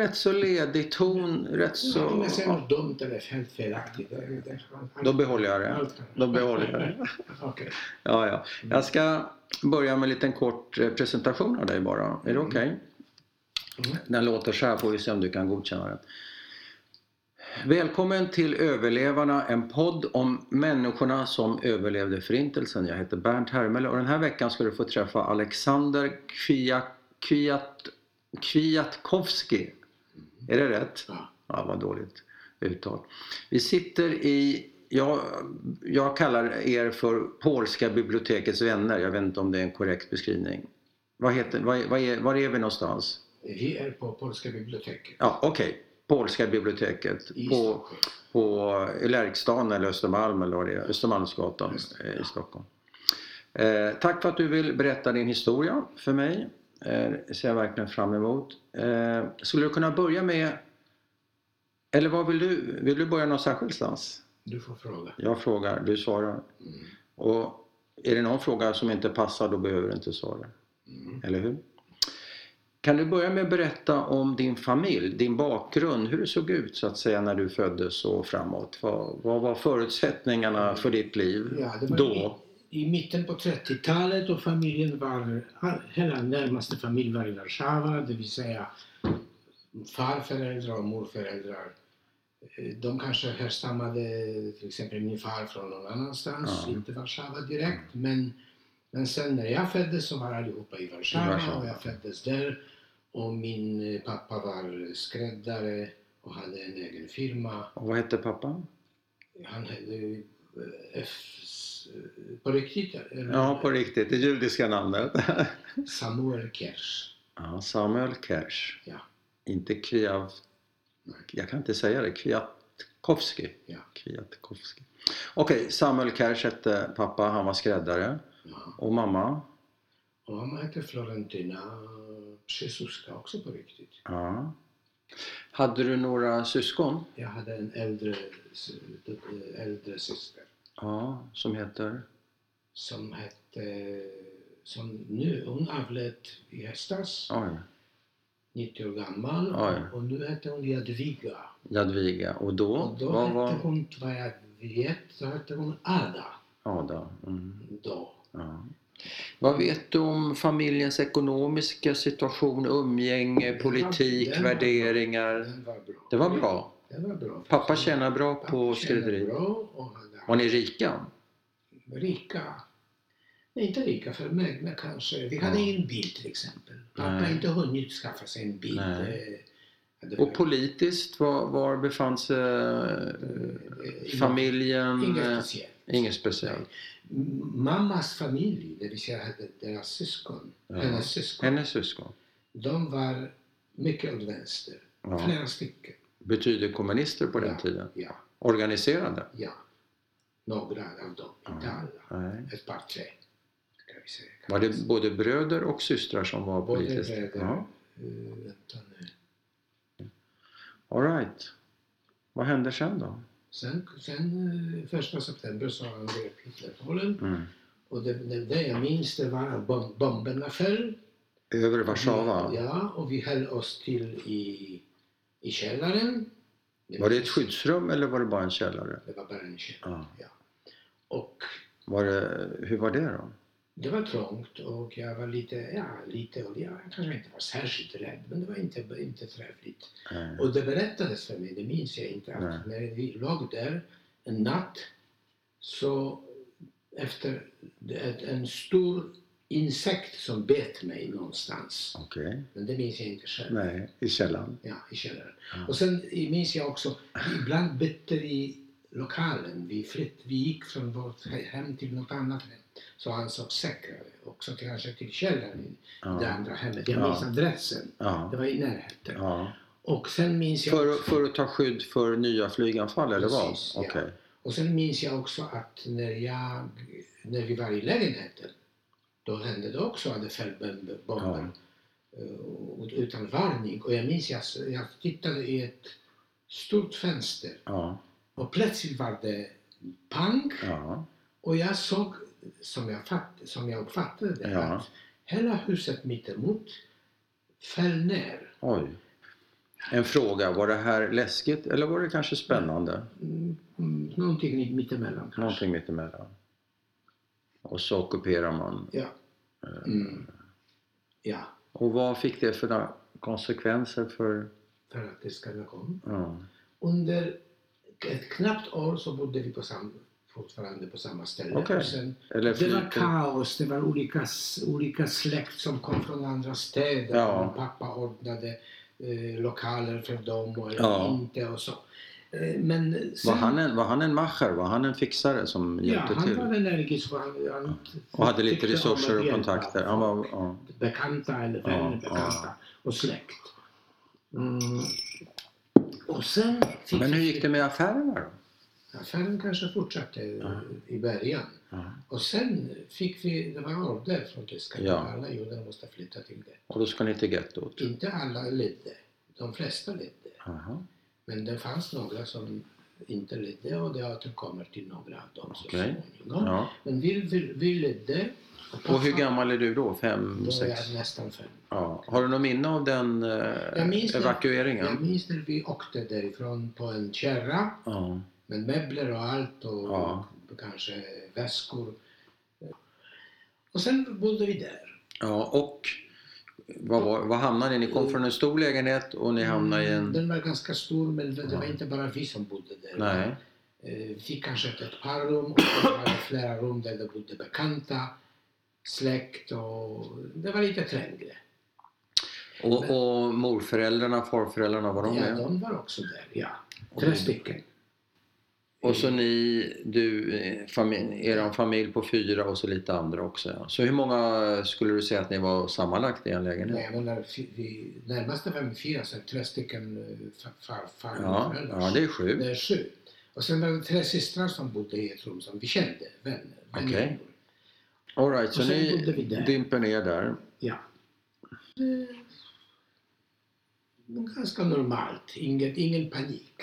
rätt så ledig ton, rätt så... Ja, om jag säger något dumt eller helt felaktigt. Då behåller jag det. Då behåller jag det. Okej. Ja, ja. Jag ska börja med en liten kort eh, presentation av dig bara. Är det okej? Mm. Den låter så här, får vi se om du kan godkänna den. Välkommen till Överlevarna, en podd om människorna som överlevde Förintelsen. Jag heter Bernt Hermele och den här veckan ska du få träffa Alexander Kwiat, Kwiat, Kwiatkowski. Är det rätt? Ja. Ja, vad dåligt uttal. Vi sitter i, jag, jag kallar er för Polska bibliotekets vänner. Jag vet inte om det är en korrekt beskrivning. Vad heter, vad, vad är, var är vi någonstans? Vi är på Polska biblioteket Ja, okej. Polska biblioteket i på, Stockholm. på Lärkstan eller Östermalm eller vad det är, Östermalmsgatan eh, i. Stockholm. Eh, tack för att du vill berätta din historia för mig. Eh, det ser jag verkligen fram emot. Eh, skulle du kunna börja med, eller vad vill du, vill du börja någon särskildstans? Du får fråga. Jag frågar, du svarar. Mm. Och är det någon fråga som inte passar då behöver du inte svara. Mm. Eller hur? Kan du börja med att berätta om din familj, din bakgrund, hur det såg ut så att säga när du föddes och framåt? Vad, vad var förutsättningarna för ditt liv Ja, var då? I, mitten på 30-talet och familjen var, hela närmaste familj var i Warszawa, det vill säga farföräldrar och morföräldrar. Eh, De kanske härstammade, till exempel min far från någon annanstans, Ja. inte Warszawa direkt, men, men sen när jag föddes så var allihopa i Warszawa, I Warszawa. och jag föddes där. Och min eh, pappa var skräddare och hade en egen firma. Och vad hette pappa? Han eh, På riktigt? eller? Ja, på riktigt, det judiska namnet. Samuel Kers. Ja, Samuel Kersh. Ja. Inte. Nej. Jag kan inte säga det. Kwiatkowski. Ja. Kwiatkowski. Okej, Samuel Kersh hette pappa. Han var skräddare. Ja. Och mamma? Och mamma hette Florentina Przesuska också på riktigt. Ja. Hade du några syskon? Jag hade en äldre, s- äldre syster Ja, som heter? som hette, som nu, hon avled i höstas, Oj, 90 år gammal. Oj. Och nu hette hon Jadwiga. Jadwiga. Och då? Och då vad hette var... hon, vad jag vet, så hette hon Ada. Ada. Mm. Då. Ja. Vad vet du om familjens ekonomiska situation, umgänge, Den var- politik, den var- värderingar? Den var bra. Det var bra. Det var bra. Pappa tjänar bra på Pappa skrädderi. Var ni rika? rika. Inte rika, förmögna kanske. Vi hade ingen bil till exempel. Pappa Nej. inte hunnit skaffa sig en bil. Nej. Och politiskt, var, var befann sig eh, familjen? Inget eh, speciellt. Inget speciellt. Mammas familj, det vill säga deras syskon, Ja. hennes syskon, Hennes syskon? de var mycket åt vänster. Ja. Flera stycken. Betyder kommunister på den Ja. tiden? Ja, Organiserade? ja. Några av dem, inte alla. Nej. Ett par, tre. Kan vi säga. Var det både bröder och systrar som var Både politiskt? bröder. Ja. eh, vänta nu. All right. Vad hände sen då? Sen, sen eh, första september så angrep Hitler Polen. Mm. Och det, det, det jag minns det var att bom, bomberna föll. Över Warszawa? Ja, och vi höll oss till i, i källaren. Var det ett skyddsrum eller var det bara en källare? Det var bara en källare. Ja. Och Var det, hur var det då? Det var trångt och jag var lite, ja, lite, och jag kanske inte var särskilt rädd, men det var inte, inte trevligt. Nej. Och det berättades för mig, det minns jag inte, att när vi låg där en natt så efter ett, en stor insekt som bet mig någonstans. Okej. Men det minns jag inte själv. Nej, i källaren. Ja, i källaren. Ja. Och sen minns jag också, ibland bytte vi lokalen. Vi, flytt, vi gick från vårt hem till något annat hem. Så ansågs säkrare. Också kanske till källaren i det Ja. andra hemmet. Jag Ja. minns adressen. Det Ja. var i närheten. ja. Och sen minns jag För, också, för att ta skydd för nya flyganfall eller vad? Ja. Okej. och sen minns jag också att när, jag, när vi var i lägenheten då hände det också att det föll bom- bomber eh, och- utan varning. Och jag minns jag, jag tittade i ett stort fönster Ja. och plötsligt var det pang Ja. och jag såg, som jag, fatt, som jag uppfattade det, Ja. att hela huset mittemot föll ner. Oj. En fråga, var det här läskigt eller var det kanske spännande? Mm, någonting mittemellan kanske. Någonting mittemellan. Och så ockuperar man. Ja. Mm. Ja, Och vad fick det för konsekvenser för... för att det ska komma. Ja. Under ett knappt år så bodde vi på sam, fortfarande på samma ställe. Och sen, det var kaos, det var olika, olika släkt som kom från andra städer. Ja. Pappa ordnade eh, lokaler för dem och Ja. inte och så. Eh, men sen, Var han, en, var han en macher? Var han en fixare som ja, hjälpte han till? var energisk och, han, han Och hade lite resurser och kontakter? Han var, ja. bekanta eller Ja, vänner, ja. bekanta och släkt. Mm. Och sen Men hur gick det med affärerna då? Affären kanske fortsatte i början. Ja. Och sen fick vi, det var order från tyskarna. Ja. Alla judar måste flytta till det. Och då ska ni till gettot? Inte alla ledde. De flesta ledde. Jaha. Men det fanns några som inte ledde och det återkommer till några av dem så småningom. Ja. Men vi, vi, vi ledde. Och hur gammal är du då? Fem, Då är sex? jag nästan fem. Ja. Har du något minne av den eh, Jag minns, när, evakueringen? jag minns när vi åkte därifrån på en kärra Ja. Med möbler och allt och Ja. kanske väskor. Och sen bodde vi där. ja. Och vad, var, vad hamnade ni? Ni kom från en stor lägenhet och ni hamnade i en... Den var ganska stor men det det var Ja. inte bara vi som bodde där. Nej. Eh, Vi kanske ett par rum och det var flera rum där det bodde bekanta, släkt och det var lite trängre. Och, och morföräldrarna, farföräldrarna, var de Ja, med? de var också där, ja. Tre stycken. Och så ni, du, eh, familj, er familj på fyra och så lite andra också. Ja. Så hur många skulle du säga att ni var sammanlagt i en lägenhet? Nej, fi- vi, närmaste var vi fyra, så tre stycken eh, far, far, Ja, ja, det är sju. Det är sju. Och sen var det tre systrar som bodde i ett rum som vi kände, vänner. Okej. väninnor. All right, så sen ni dimper ner där. Ja. Eh, Ganska normalt, ingen, ingen panik.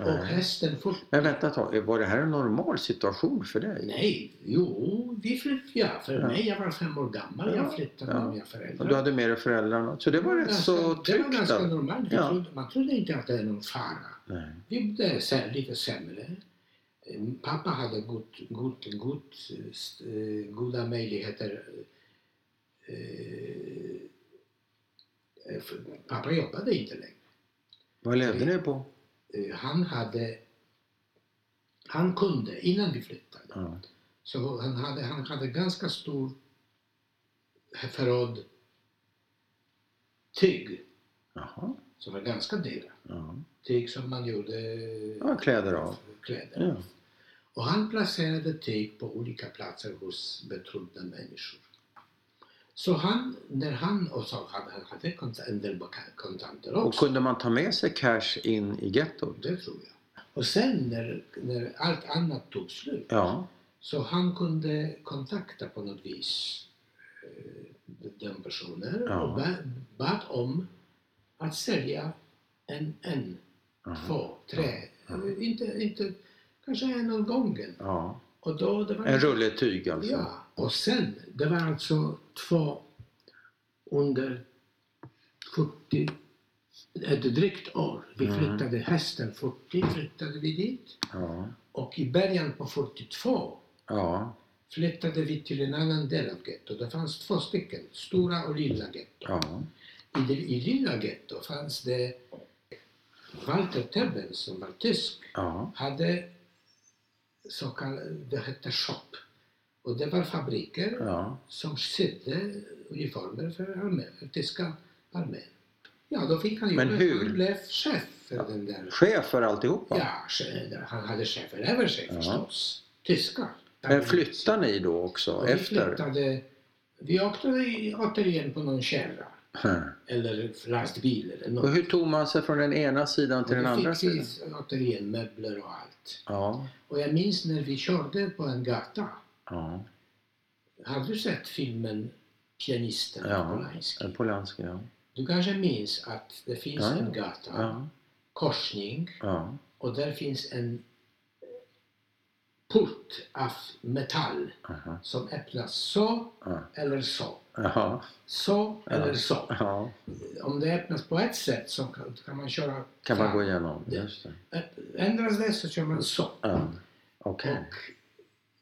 Och hästen fort... Men vänta ett tag, var det här en normal situation för dig? Nej, jo, vi flyttade. Ja, för Ja. mig, jag var fem år gammal, Ja, jag flyttade ja. med mina Och föräldrar. du hade med dig föräldrarna. Så det var rätt så Det var tryggt ganska då? normalt. Ja. trodde, man trodde inte att det är någon fara. Nej. Vi bodde lite sämre. Pappa hade god, god, god, goda möjligheter. eh, eh, Pappa jobbade inte längre. Vad levde ni på? Eh, Han hade... Han kunde, innan vi flyttade, Ja. så han hade, han hade ganska stor förråd tyg Jaha. som var ganska dyra. Ja. Tyg som man gjorde ja, kläder av. kläder Ja. Och han placerade tyg på olika platser hos betrodda människor. Så han, när han, och så hade han hade en del kontanter Och också. kunde man ta med sig cash in i gettot? Det tror jag. Och sen när, när allt annat tog slut Ja. så han kunde kontakta på något vis eh, den personer Ja. och ba- bad om att sälja en, en Aha. två, tre, Ja. eller inte, inte, kanske en åt gången. ja. Och då, det var En rulle tyg alltså? Ja, och sen, det var alltså två under 40, ett drygt år. Vi Mm. flyttade hösten 40, flyttade vi dit. Ja. Och i början på 42 Ja. flyttade vi till en annan del av gettot. Det fanns två stycken, stora och lilla getto. Ja. I, det, I lilla getto fanns det Walter Tebben som var tysk hade så kallade, det hette shop. Och det var fabriker Ja. som sydde uniformer för, armén, för tyska armén. Ja, då fick han Men jobbet. hur? Han blev chef för den där. Chef för alltihopa? Ja, han hade chefer över sig Ja. förstås. Tyskar. Men flyttade ni då också Och vi efter? flyttade, vi åkte återigen på någon kärra. Eller lastbil eller något. Och hur tog man sig från den ena sidan till den då andra fick vi sidan? återigen möbler och allt. Ja. Och jag minns när vi körde på en gata. Ja. Har du sett filmen Pianisten Ja. Polanski? Polanski, ja. Du kanske minns att det finns Ja, en gata, Ja. korsning Ja. och där finns en port av metall Aha. som öppnas så Ja. eller så. Jaha. så eller så. Om det öppnas på ett sätt så kan, kan man köra Kan man fram. gå igenom? Ja. Just det. Ändras det så kör man så. Okej. Och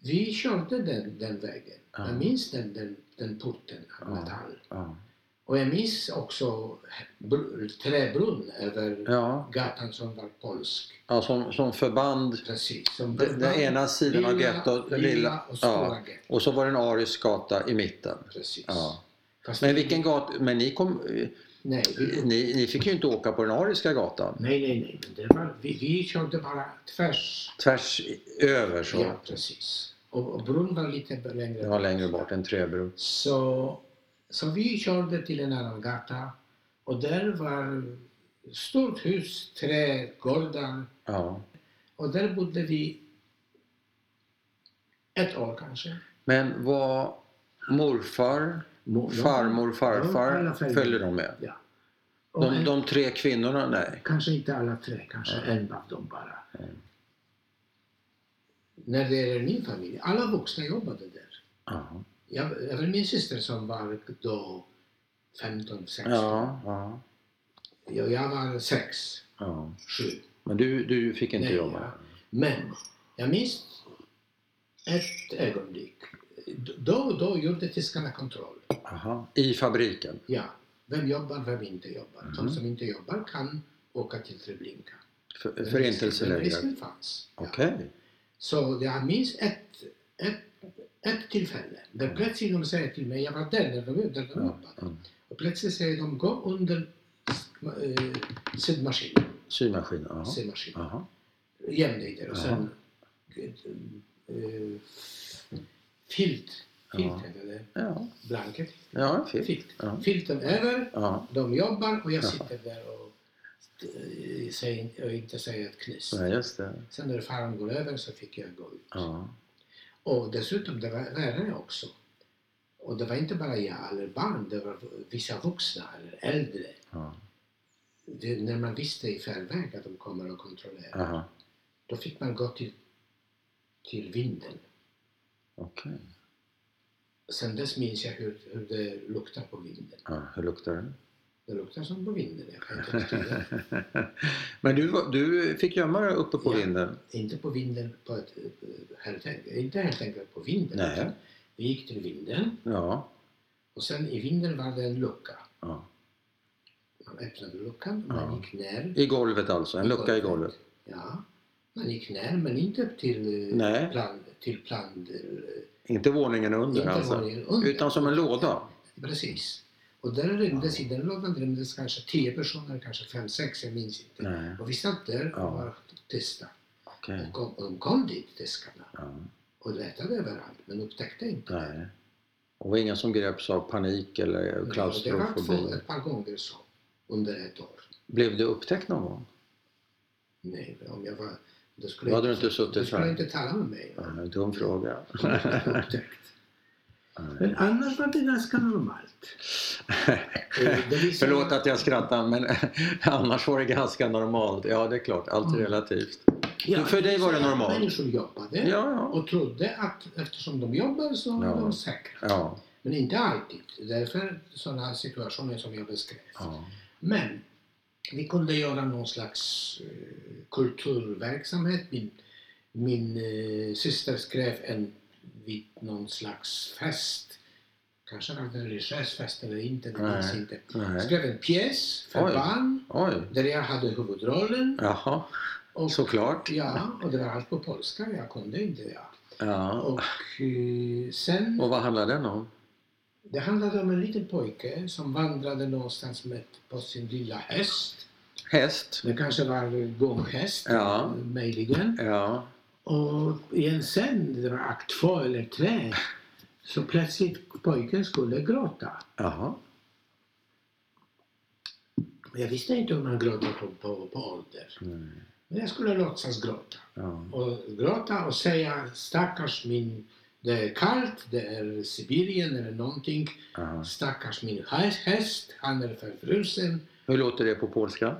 vi körde den, den vägen. Ja. Jag minns den, den, den porten av Ja. metall. Ja. Och jag minns också br- träbron över Ja. gatan som var polsk. ja som, som förband Precis. Som den, den ena sidan av gettot. lilla Lilla, och ja. gettot. Och så var det en arisk gata i mitten. Precis. Ja. Fast Men vilken gata? Men ni, kom, Nej, vi, ni, ni fick ju inte åka på den ariska gatan. nej, nej, nej. men Det var, vi, vi körde bara tvärs. Tvärs över så. Ja, precis. Och, och bron var lite längre var längre bort, en träbro. Så, så vi körde till en annan gata och där var stort hus, trädgårdar Ja. och där bodde vi ett år kanske. Men var morfar, Mo- de- farmor, de- farfar, alla följde de med? Ja. De, en, de tre kvinnorna? Nej. Kanske inte alla tre, kanske Ja. en av dem bara. Ja. När det gäller min familj, alla vuxna jobbade där. Ja. Jag, även min syster som var då 15, 16. Ja, ja, Jag, jag var 6, ja. 7. Men du, du fick inte Nej, jobba? ja. Men jag minns ett ögonblick. Då och då gjorde tyskarna kontroll. Aha. I fabriken? Ja, vem jobbar, vem inte jobbar. Mhm. De som inte jobbar kan åka till Treblinka. För, Men förintelseläger? risken fanns. Ja. Okej. Så jag minns ett, ett, ett tillfälle där Mm. plötsligt de säger till mig, jag var där när de, där de jobbade. Och plötsligt säger de, gå under äh, symaskinen. Symaskin? Jaha. symaskinen. Jaha. Göm dig där och sen eh, filt, filten eller Ja, blanket, ja filt. Filten över, Ja. de jobbar och jag sitter där och, eh, och inte säger ett knyst. ja, just det. Sen när farmor går över så fick jag gå ut. Ja. Och dessutom, det var värre också. Och det var inte bara jag eller barn, det var vissa vuxna eller äldre. Ja. Det, när man visste i förväg att de kommer att kontrollera, Aha. då fick man gå till, till vinden. Okej. Sen dess minns jag hur, hur det luktar på vinden. Ja, hur luktar det? Det luktar som på vinden. Men du, du fick gömma dig uppe på Ja. vinden? inte på vinden, på ett, eh, helt enkelt, inte helt enkelt på vinden. Nej. Vi gick till vinden Ja. och sen i vinden var det en lucka. ja. Man öppnade luckan och man Ja. gick ner. I golvet alltså? En lucka i golvet? Ja. Man gick ner men inte till eh, Nej. plan, till plan eh, Inte våningen under inte alltså? våningen under. Utan som en låda? Precis. Och där rymdes, i den lådan rymdes kanske tio personer, kanske fem, sex, jag minns inte. Nej. Och vi satt där och var tysta. Okej. Och, kom, och de kom dit, tyskarna, Ja. och letade överallt men upptäckte inte. Nej. Och var ingen som greps av panik eller Och Det var två, klaustrofobi? ett par gånger så, under ett år. Blev det upptäckt någon gång? Nej, om jag var... Då skulle Då jag hade du inte suttit skulle här. jag inte tala med mig. Ja, dum fråga. Men annars var det ganska normalt. Förlåt att jag skrattar men annars var det ganska normalt. Ja det är klart, allt är Mm. relativt. Ja, för dig var det normalt? Människor jobbade Ja, ja. och trodde att eftersom de jobbar så Ja. de säkra. Ja. Men inte alltid. Därför sådana situationer som jag beskrev. ja. Men vi kunde göra någon slags eh, kulturverksamhet. Min, min eh, syster skrev en vid någon slags fest. Kanske var det en religiös fest eller inte, det minns inte. Nej. Skrev en pjäs för Oj. barn Oj. där jag hade huvudrollen. Jaha, Och, såklart. Ja, och det var allt på polska. Jag kunde inte ja. Ja. Och eh, sen, Och vad handlar den om? det handlade om en liten pojke som vandrade någonstans med, på sin lilla häst. Häst? Det kanske var gånghäst, Ja. möjligen. Ja. Och i en scen, det var akt två eller tre, så plötsligt pojken skulle gråta. Jaha. Jag visste inte hur man gråter på, på, på ålder. Mm. Men jag skulle låtsas gråta. Ja. Och gråta och säga stackars min, det är kallt, det är Sibirien eller någonting. Ja. Stackars min häst, han är förfrusen. Hur låter det på polska?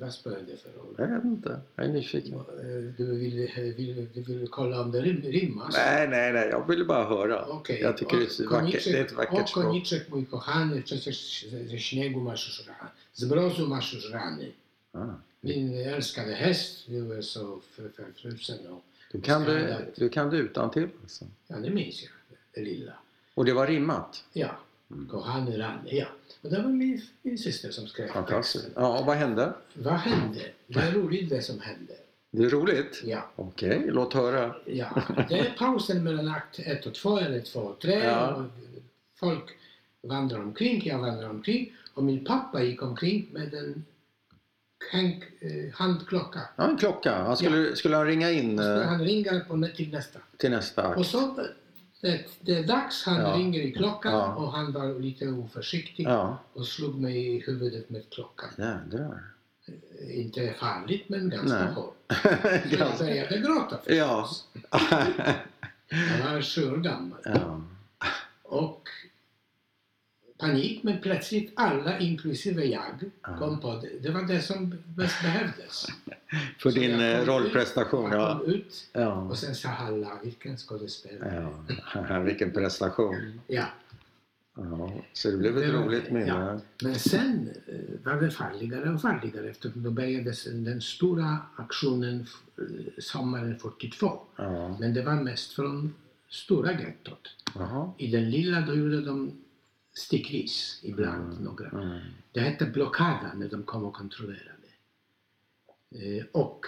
Vad spelar det för roll? Jag vet inte. Jag är nyfiken. Eh, Du vill, vill, du vill kolla om det rim, rimmas? Nej, nej, nej. Jag ville bara höra. Okej. Jag tycker det är, vackert, det är ett O vackert språk. koniczek mój kochany, przecież ze, śniegu masz już rany, z mrozu masz już rany. Ah. Min älskade häst, du är så förfrusen och Du kan det, du kan det utantill alltså. ja, det minns jag, det lilla. Och det var rimmat? Ja, Mm. kochany rany, ja. Och det var min, min syster som skrev Fantastiskt. texten. Ja, och vad hände? Vad hände? Det är roligt det som hände. Det är roligt? Ja. Okej, låt höra. Ja, det är pausen mellan akt 1 och 2 eller 2 och 3. Ja. Och folk vandrar omkring, jag vandrar omkring och min pappa gick omkring med en hänk, eh, handklocka. Ja, en klocka. Han skulle, skulle han ringa in Och skulle eh, han ringa på till nästa. till nästa Och akt? så det, det är dags, han Ja. ringer i klockan Ja. och han var lite oförsiktig Ja, och slog mig i huvudet med klockan. jädrar. Inte farligt men ganska Nej. hårt. Så jag Ganska- började gråta Ja. förstås. Jag var gammal. ja. Och panik, men plötsligt alla, inklusive jag, Ja. kom på det. Det var det som bäst behövdes. För Så din eh, rollprestation. ut, Jag Ja. ut och sen sa alla, vilken skådespelare. ja. Vilken prestation. Ja. Ja. Så det blev ett Det roligt minne. ja. Men sen eh, var det farligare och farligare eftersom då började den stora aktionen eh, sommaren 42. Ja. Men det var mest från stora gettot. I den lilla då gjorde de stickvis ibland några. Mm. Det hette blockada när de kom och kontrollerade. Eh, och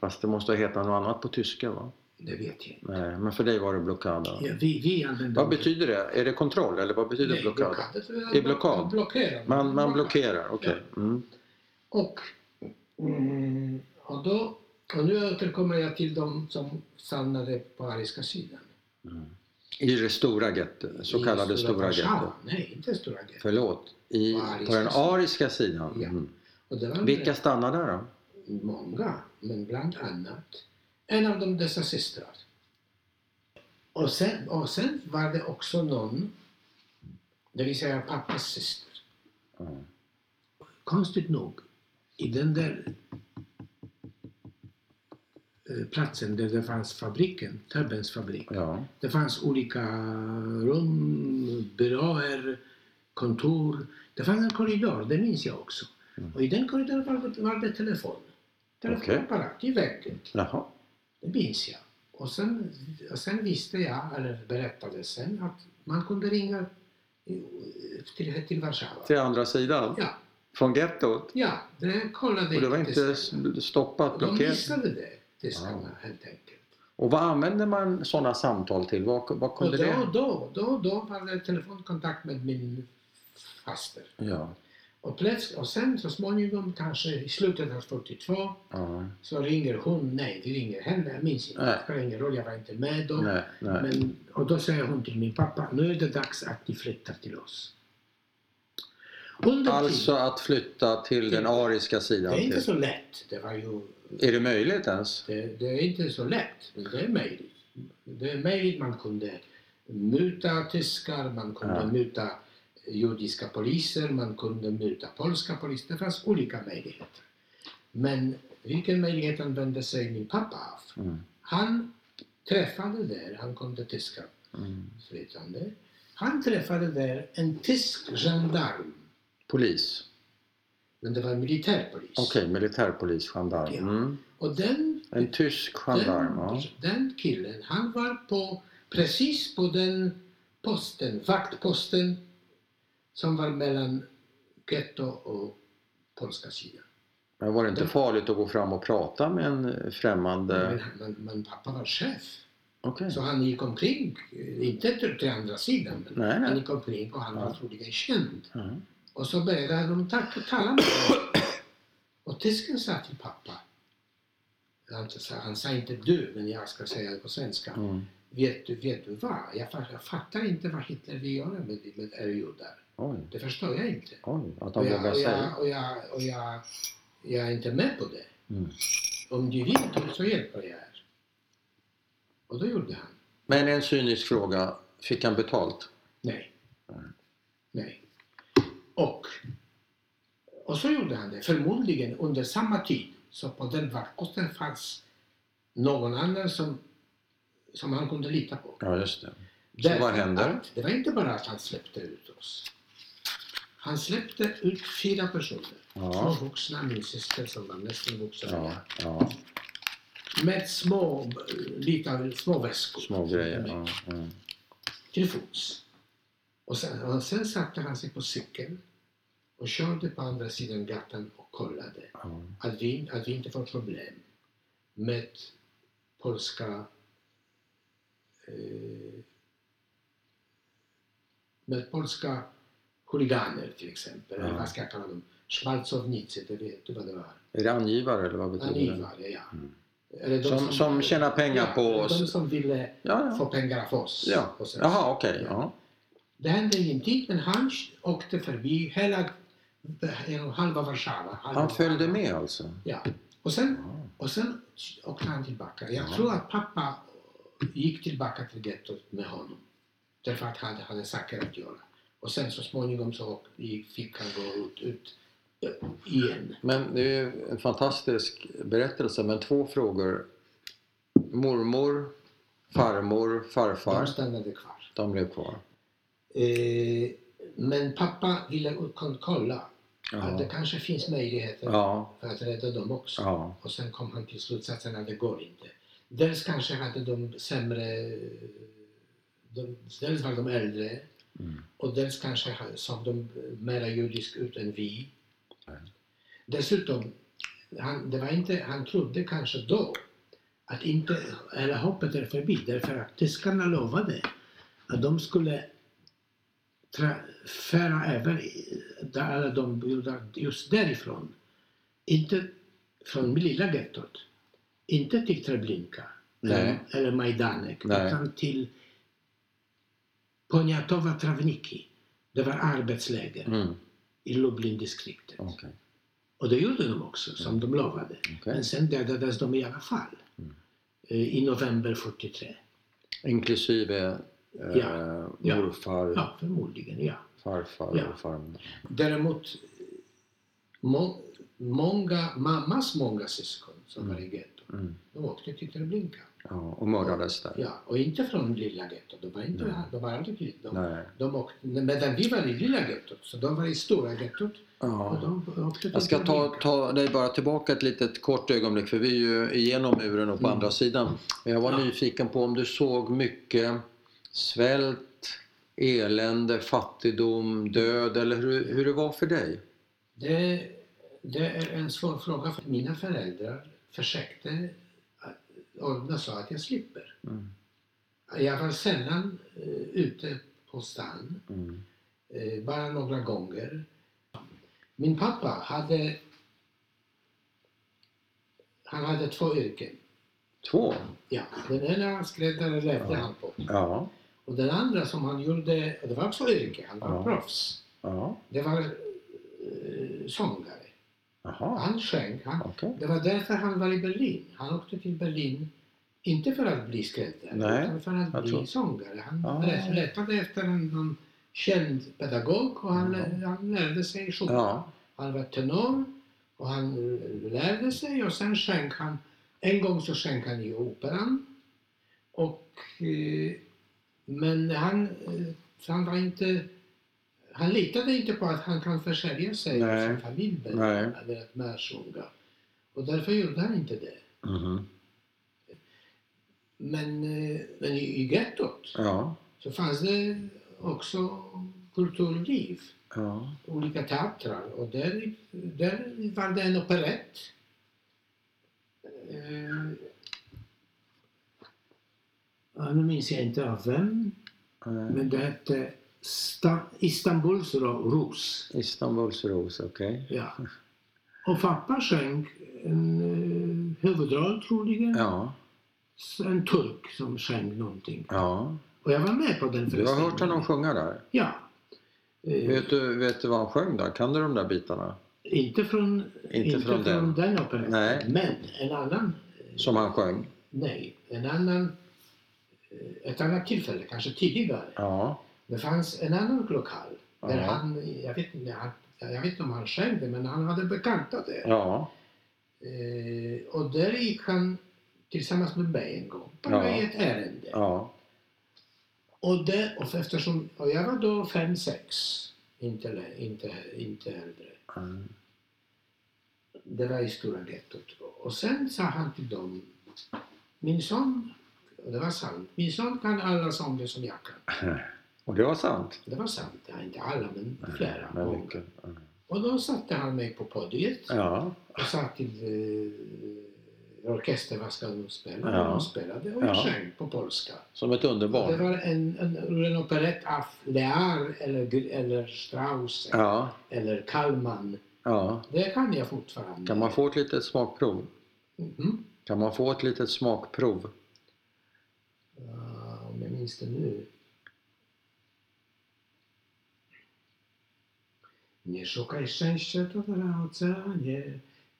Fast det måste heta något annat på tyska va? det vet jag inte. Nej, men för dig var det blockada. Ja, vi, vi använde Vad betyder det? Är det kontroll eller vad betyder Nej, blockad? blockad. I blockad? Blockerar. Man, man blockerar, okej. Mm. Och, mm, och, då, och nu återkommer jag till de som stannade på ariska sidan. I det stora gettot, så I kallade stora Warszawa. gettot. Nej, inte stora gettot. Förlåt. I, På på den ariska sidan? Ja. Mm. Vilka stannade där då? Många, men bland annat en av dem dessa systrar. Och sen, och sen var det också någon, det vill säga pappas syster. Mm. Konstigt nog, i den där platsen där det fanns fabriken, Többens fabrik. Ja. Det fanns olika rum, byråer, kontor. Det fanns en korridor, det minns jag också. Mm. Och i den korridoren var det, var det telefon. Telefonapparat i väggen. Jaha. Det minns jag. Och sen, och sen visste jag, eller berättade sen, att man kunde ringa till, till Warszawa. Till andra sidan? Ja, Från gettot? ja, det kollade Och det var inte stoppat, De blockerat? missade det, tyskarna, helt enkelt. Och vad använder man sådana samtal till? Vad, vad Och kunde då, det? då, då, då var det telefonkontakt med min faster. Ja. Och, plötsligt, och sen så småningom, kanske i slutet av 42, ja. så ringer hon, nej, vi ringer henne, jag minns inte, det spelar ingen roll, jag var inte med då. Nej, nej. Men, och då säger hon till min pappa, nu är det dags att ni flyttar till oss. Under Alltså att flytta till den ariska det sidan? är inte Till. så lätt, det var ju, Är det möjligt ens? det, det är inte så lätt, men det är möjligt. Det är möjligt, man kunde muta tyskar, man kunde Ja. muta judiska poliser, man kunde muta polska poliser, det fanns olika möjligheter. Men vilken möjlighet använde sig min pappa av? Mm. Han träffade där, han kunde tyska Mm. flytande. Han träffade där en tysk gendarm, Polis? Men det var militärpolis. Okej, militärpolis, gendarm. Ja. Mm. Och den, En tysk gendarm, ja. den, den killen, han var på, precis på den posten, vaktposten som var mellan getto och polska sidan. Men var det inte farligt att gå fram och prata med en främmande... Men, men, men pappa var chef, Okej. så han gick omkring, eh, inte till, till andra sidan, men Nej, han nej. gick omkring och han var Ja. troligen känd. Ja. Och så började de ta- tala med honom. Och tysken sa till pappa, han sa, inte du, men jag ska säga det på svenska. Mm. Vet du, vet du vad? Jag, fa- jag fattar inte vad Hitler vill göra med, med er judar. Det förstår jag inte. oj, att Och han jag, och jag, och jag, och jag, jag är inte med på det. Mm. Om du vill så hjälper jag er. Och då gjorde han. Men en cynisk fråga, fick han betalt? Nej. Nej. Och, Och så gjorde han det, förmodligen under samma tid. Så på den farkosten fanns någon annan som, som han kunde lita på. Ja, just det. Så vad händer? att Det var inte bara att han släppte ut oss. Han släppte ut fyra personer. Ja. Två vuxna, min syster som var nästan vuxen. Ja, ja. Med små, lite små väskor. Små grejer. Ja, ja. Till fots. Och sen, och sen satte han sig på cykeln och körde på andra sidan gatan och kollade ja. att vi, att vi inte får problem med polska eh, med polska huliganer till exempel. Ja. Eller vad ska jag kalla dem? Schmalzownicy, det vet du vad det var? Är det angivare eller vad betyder det? Angivare, ja. Mm. Eller de Som, som tjänar pengar ja, på oss? De som ville Ja, få ja. pengar av oss. ja. Jaha, okej. Ja. Det hände ingenting men han åkte förbi hela halva Warszawa. Halva Han följde med alltså? Ja. Och sen, Ja. och sen åkte han tillbaka. Jag Ja. tror att pappa gick tillbaka till gettot med honom. Därför att han hade saker att göra. Och sen så småningom så fick han gå ut, ut eh, igen. Men det är en fantastisk berättelse. Men två frågor. Mormor, farmor, farfar. De stannade kvar. De blev kvar. Eh, men pappa ville kolla att det kanske finns möjligheter Ja. för att rädda dem också. ja. Och sen kom han till slutsatsen att det går inte. Dels kanske hade de sämre... De, dels var de äldre Mm. och dels kanske såg de mera judisk ut än vi. Nej. Dessutom, han, det var inte, han trodde kanske då att inte, eller hoppet är förbi därför att tyskarna lovade att de skulle föra över alla de judar just därifrån. Inte från lilla gettot. Inte till Treblinka eller, eller Majdanek Nej. utan till Poniatowa Travniki. Det var arbetsläger Mm. i Lublin-distriktet. Okej. Och det gjorde de också, som de lovade. Okej. Men sen dödades de i alla fall. Mm. Eh, I november 43. Inklusive Ja. Ja. morfar, Ja, förmodligen, ja. farfar Ja. och farmor. Däremot, må, många, mammas många syskon som Mm. var i gettot, Mm. de åkte till Treblinka. Ja, och mördades där. Ja, och inte från lilla gettot. De var, inte, Nej. de var aldrig. De, Nej. de åkte, medan vi var i lilla gettot, så de var i stora gettot. Ja. Jag ska ta, ta dig bara tillbaka ett litet kort ögonblick för vi är ju igenom muren och på Mm. andra sidan. Men Jag var Ja. nyfiken på om du såg mycket svält, elände, fattigdom, död eller hur, hur det var för dig? Det, det är en svår fråga för mina föräldrar försökte att ordna så att jag slipper. Mm. Jag var sällan eh, ute på stan, Mm. eh, bara några gånger. Min pappa hade han hade två yrken. Två? Ja, den ena skräddare levde Ja. han på. Ja. Och den andra som han gjorde, det var också yrke, han var Ja. proffs. ja. Det var eh, sångare. Jaha, Han sjöng, han, okej. Det var därför han var i Berlin. Han åkte till Berlin, inte för att bli skräddare, utan för att bli tror- sångare. Han Ah. let- letade efter en, någon känd pedagog och han, Ja. han lärde sig sjunga. Ja. Han var tenor och han eh, lärde sig och sen sjöng han. En gång så sjöng han i operan. Och, eh, men han, eh, han var inte han litade inte på att han kan försörja sig och Nej. sin familj med, med att mörsjunga. Och därför gjorde han inte det. Mhm. Men, eh, men i, i gettot Ja. så fanns det också kulturliv. Ja. olika teatrar och där, där var det en operett. Eh, ja, nu minns jag inte av vem, Eh, men det hette Sta, Istanbuls ro- ros. Istanbuls ros, okej. Ja. Och pappa sjöng en eh, huvudroll troligen. Ja. En turk som sjöng någonting. ja. Och jag var med på den Du har hört honom sjunga där? Ja. Eh, Vet du, vet du vad han sjöng där? Kan du de där bitarna? inte från, Inte från den. den operetten. Nej. Men en annan Som han sjöng? Nej, en annan, eh, ett annat tillfälle, kanske tidigare. Ja. Det fanns en annan lokal där Ja. han, jag vet jag vet inte om han själv det, men han hade bekanta där. Ja. Eh, och där gick han tillsammans med mig en gång, bara Ja. i ett ärende. Ja. Och, det, och eftersom, och jag var då fem sex, inte, inte, inte äldre. Mm. Det var i Stora gettot. Och sen sa han till dem, min son, och det var sant, min son kan alla sånger som jag kan. Och det var sant. Det var sant, ja, inte alla men flera Men. Mm. Och då satte han mig på podiet Ja. och sa till eh, orkestern vad ska de spela? Ja. De spelade och Ja. sjöng på polska. Som ett Det underbarn. var en, en, en operett av Lear eller, eller Strauss Ja. eller Kallman. Ja. Det kan jag fortfarande. Kan man få ett litet smakprov? Mhm. Kan man få ett litet smakprov? Ja, om jag minns det nu. Nie szukaj szczęścia, to na oceanie.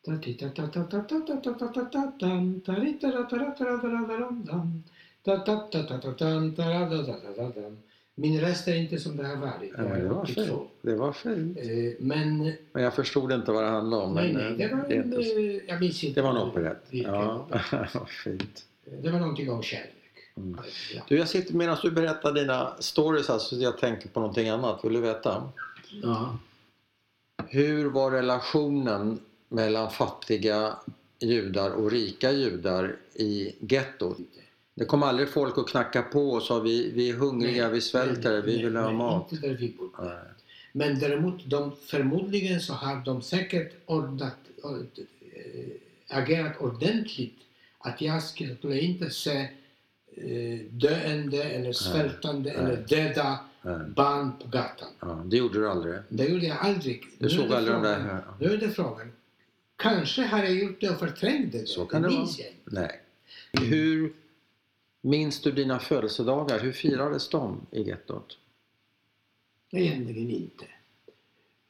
Ta ti ta ta ta ta ta ta ta ta ta ta tam. Ta ri ta ra ta ra ta ra ta ra ta ram dam. Ta ta ta ta ta tam. Ta ra ta ta ta ta tam. Min röst är inte som det har varit. Ja, men det var 82. fint. Det var fint. Eh, Men Men jag förstod inte vad det handlade om. nej, nej, det eh, var en, inte eh, jag minns inte. det var en operett. Ja, operett. vad fint. Det var någonting om kärlek. Mm. Du, jag sitter medan du berättar dina stories här så jag tänker på någonting annat. Vill du veta? Ja. Hur var relationen mellan fattiga judar och rika judar i gettot? Det kom aldrig folk och knacka på och sa vi, vi är hungriga, vi svälter, Nej, vi nej, vill ha nej, mat. Inte där vi. Nej. Men däremot, de, förmodligen så har de säkert ordnat, eh, agerat ordentligt att jag skulle inte se eh, döende eller svältande eller döda barn på gatan. Det gjorde du aldrig. Det gjorde jag aldrig. Du Nu såg det aldrig de där här? Nu är det frågan. Kanske har jag gjort det och förträngde det. Så kan det minns vara. Nej. Hur minns du dina födelsedagar? Hur firades de i gettot? Egentligen inte.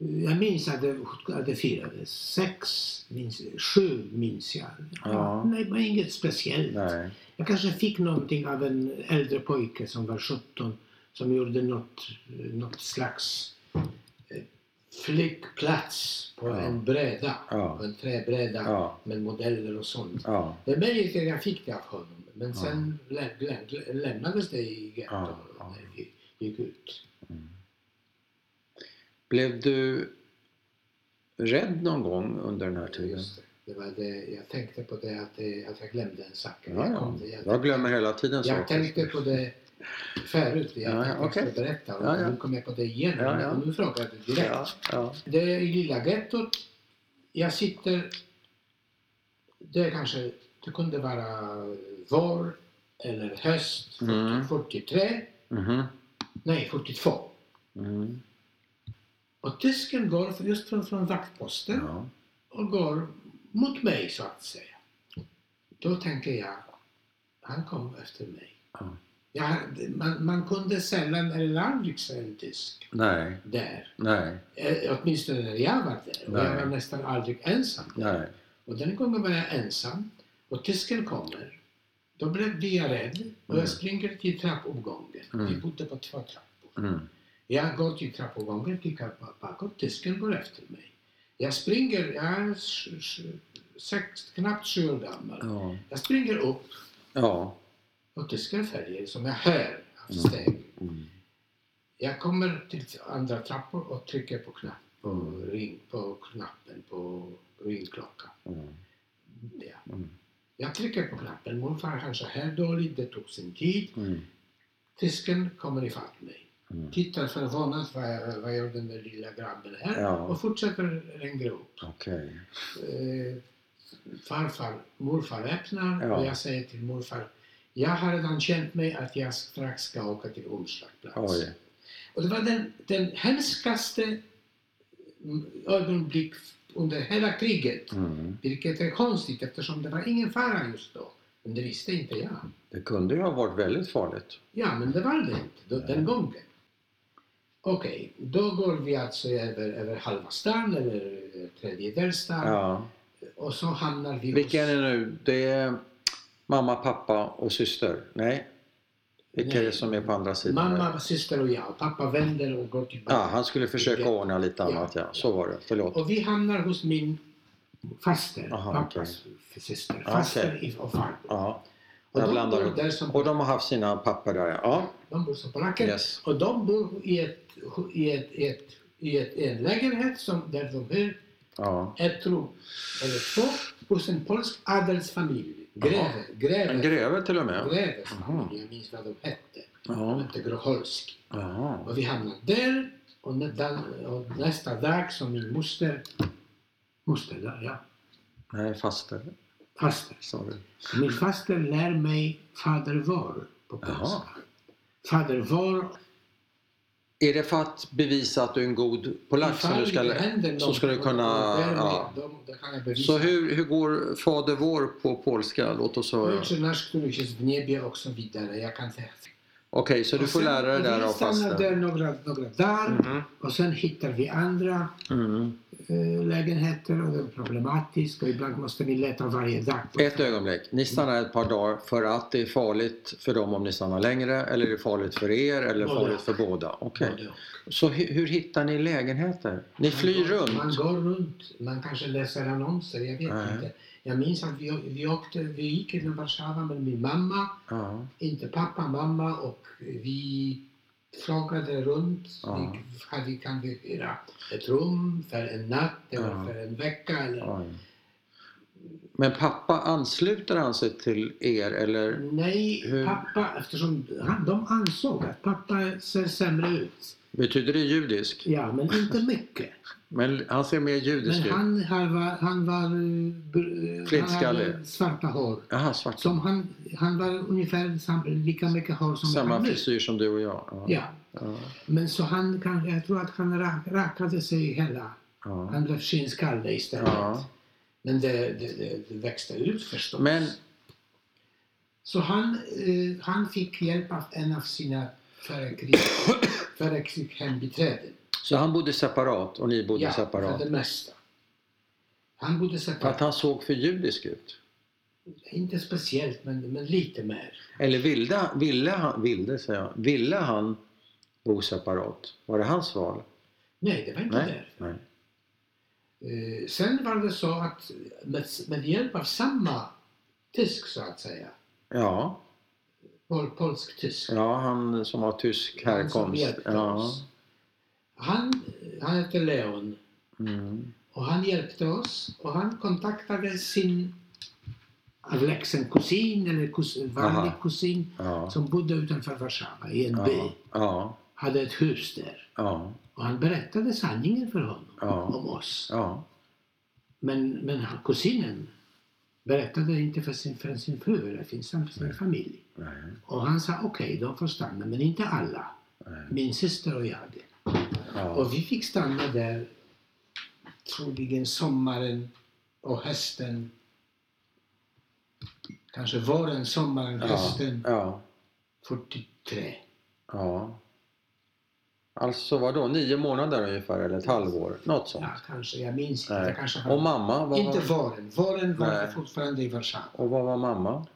Jag minns att det, att det firades. Sex, minns, sju minns jag. Ja. Nej, det var inget speciellt. Nej. Jag kanske fick någonting av en äldre pojke som var 17 som gjorde något, något slags eh, flyktplats på Ja. en bräda. Ja. På en träbräda Ja. med modeller och sånt. Ja. Det är möjligt att jag fick det av honom. Men sen lä- lä- lämnades det i gettot Ja, när vi gick ut. Blev du rädd någon gång under den här tiden? Just det. Var det, jag tänkte på det att, det, att jag glömde en sak. Ja, Jag kom- jag- Jag glömmer hela tiden Jag saker. tänkte på det förut. Jag Ja, tänkte jag skulle berätta och Ja, ja. nu kom jag på det igen. Ja, ja. Nu frågar du direkt. Ja, ja. Det är i lilla gettot. Jag sitter... Det kanske... Det kunde vara vår eller höst 40, Mm. 43. Mhm. Nej, 42. Mm. Och tysken går just från, från vaktposten Ja. och går mot mig så att säga. Då tänker jag, han kom efter mig. Ja. Jag, man, man kunde sällan eller aldrig se en tysk Nej, där. nej, Eh, åtminstone när jag var där. Och jag var nästan aldrig ensam. nej. Och den gången var jag ensam och tysken kommer. Då blev blir jag rädd och Mm. jag springer till trappuppgången. Mm. Vi bodde på två trappor. Mm. Jag går till trappuppgången, tittar bakåt, tysken går efter mig. Jag springer, jag är sex, knappt sju år gammal. Ja. Jag springer upp Ja. och tysken följer som jag hör av Mm. steg. Mm. Jag kommer till andra trappor och trycker på, knapp, på, Mm. ring, på knappen på ringklockan. Mm. Ja. Mm. Jag trycker på knappen, morfar kanske hör dåligt, det tog sin tid. Mm. Tysken kommer ifatt mig. Mm. Tittar förvånat vad, vad gör den där lilla grabben här Ja. och fortsätter längre upp. Okej. Eh, farfar, morfar öppnar Ja. och jag säger till morfar jag har redan känt mig att jag strax ska åka till omslagplats. Oj. Och det var den, den hemskaste ögonblick under hela kriget. Mm. Vilket är konstigt eftersom det var ingen fara just då. Men det visste inte jag. Det kunde ju ha varit väldigt farligt. Ja, men det var det inte då, den gången. Okej, då går vi alltså över, över halva stan eller tredjedelstan Ja. och så hamnar vi Vilka är hos det nu? Det är mamma, pappa och syster? Nej? Vilka är det som är på andra sidan? Mamma, syster och jag. Pappa vänder och går tillbaka. Ja, han skulle försöka ordna lite annat, ja. Så var det. Förlåt. Och vi hamnar hos min faster, Aha, pappas syster. Ja, Faster okej. och farbror. Och Där de blandar de. där som Och de har haft sina papper där, ja. De bor som polacker. Yes. Och de bor i, ett, i, ett, ett, i ett, en lägenhet som, där de hyr ja. ett rum eller två hos en polsk adelsfamilj. Greve. Greve. En greve till och med? Greve. Jag minns vad de hette. De Ja. hette Groholski. Och vi hamnade där och, nästa dag som min moster, moster ja, Nej, faster. Faster. Sa du. Min faster lär mig Fader vår på polska. Fader vår Är det för att bevisa att du är en god polack som du ska, så ska du kunna... Ja. Så hur, hur går Fader vår på polska? Låt oss höra. Ojcze nasz, któryś jest w niebie och så vidare. Jag kan säga. Okej, så du Och får sen- lära dig där av stannar där faster. några, några dagar Mhm. och sen hittar vi andra Mm. eh, lägenheter och det är problematiskt och ibland måste vi leta varje dag. Ett ögonblick. Ni stannar ett par dagar för att det är farligt för dem om ni stannar längre eller är det farligt för er eller Både farligt för båda? Okej. Och. Så hur, hur hittar ni lägenheter? Ni Man flyr går- runt? Man går runt, man kanske läser annonser, jag vet Nej. inte. Jag minns att vi, vi, åkte, vi gick genom Warszawa med min mamma, Ja. inte pappa, mamma och vi frågade runt. Ja. Vi, hade, kan vi hyra ett rum för en natt eller Ja. för en vecka? Eller? Oj. Men pappa, ansluter han sig till er eller? Nej, Hur- pappa, eftersom han, de ansåg att pappa ser sämre ut. Betyder det judisk? Ja, men inte mycket. Men han ser mer judisk ut. han, han var, han var, eh, han Flintskallig. svarta hår. Jaha, svart. Som han, han var ungefär sam, lika mycket hår som Samma han nu. frisyr som du och jag. Ja. Ja, Ja. men så han kan, jag tror att han rak, rakade sig hela. Ja. Han blev skinnskalle istället. Men det, det, det, det växte ut förstås. Men Så han, eh, han fick hjälp av en av sina före krig, före krig hembiträden. så han bodde separat och ni bodde Ja, separat? för det mesta. Han bodde För att separat. han såg för judisk ut? Inte speciellt, men, men lite mer. Eller ville, ville han, ville, säger jag, ville han bo separat? Var det hans val? Nej, det var inte Nej. där. Nej. Eh, sen var det så att med, med hjälp av samma tysk så att säga, Ja, pol, polsk-tysk, ja, han som har tysk han härkomst. hjälpte Ja. Han, han hette Leon Mm. och han hjälpte oss och han kontaktade sin avlägsen kusin eller kus, vanlig Aha. kusin Ja. som bodde utanför Warszawa i en by. Ja. Ja. Hade ett hus där. Ja. Och han berättade sanningen för honom Ja. om oss. Ja. Men, men han- kusinen berättade inte för sin, för sin fru eller för sin, för sin familj. Nej. Och han sa okej, de får stanna, men inte alla. Nej. Min syster och jag. Ja. Och vi fick stanna där troligen sommaren och hösten. Kanske våren, sommaren, Ja. hösten Ja. 43. ja. Alltså vad då? Nio månader ungefär eller ett halvår? Något sånt. Ja, kanske. Jag minns inte. Nej. Kanske var... Och mamma? Vad Inte var... våren. Våren var Nej. jag fortfarande i Warszawa. Och vad var mamma?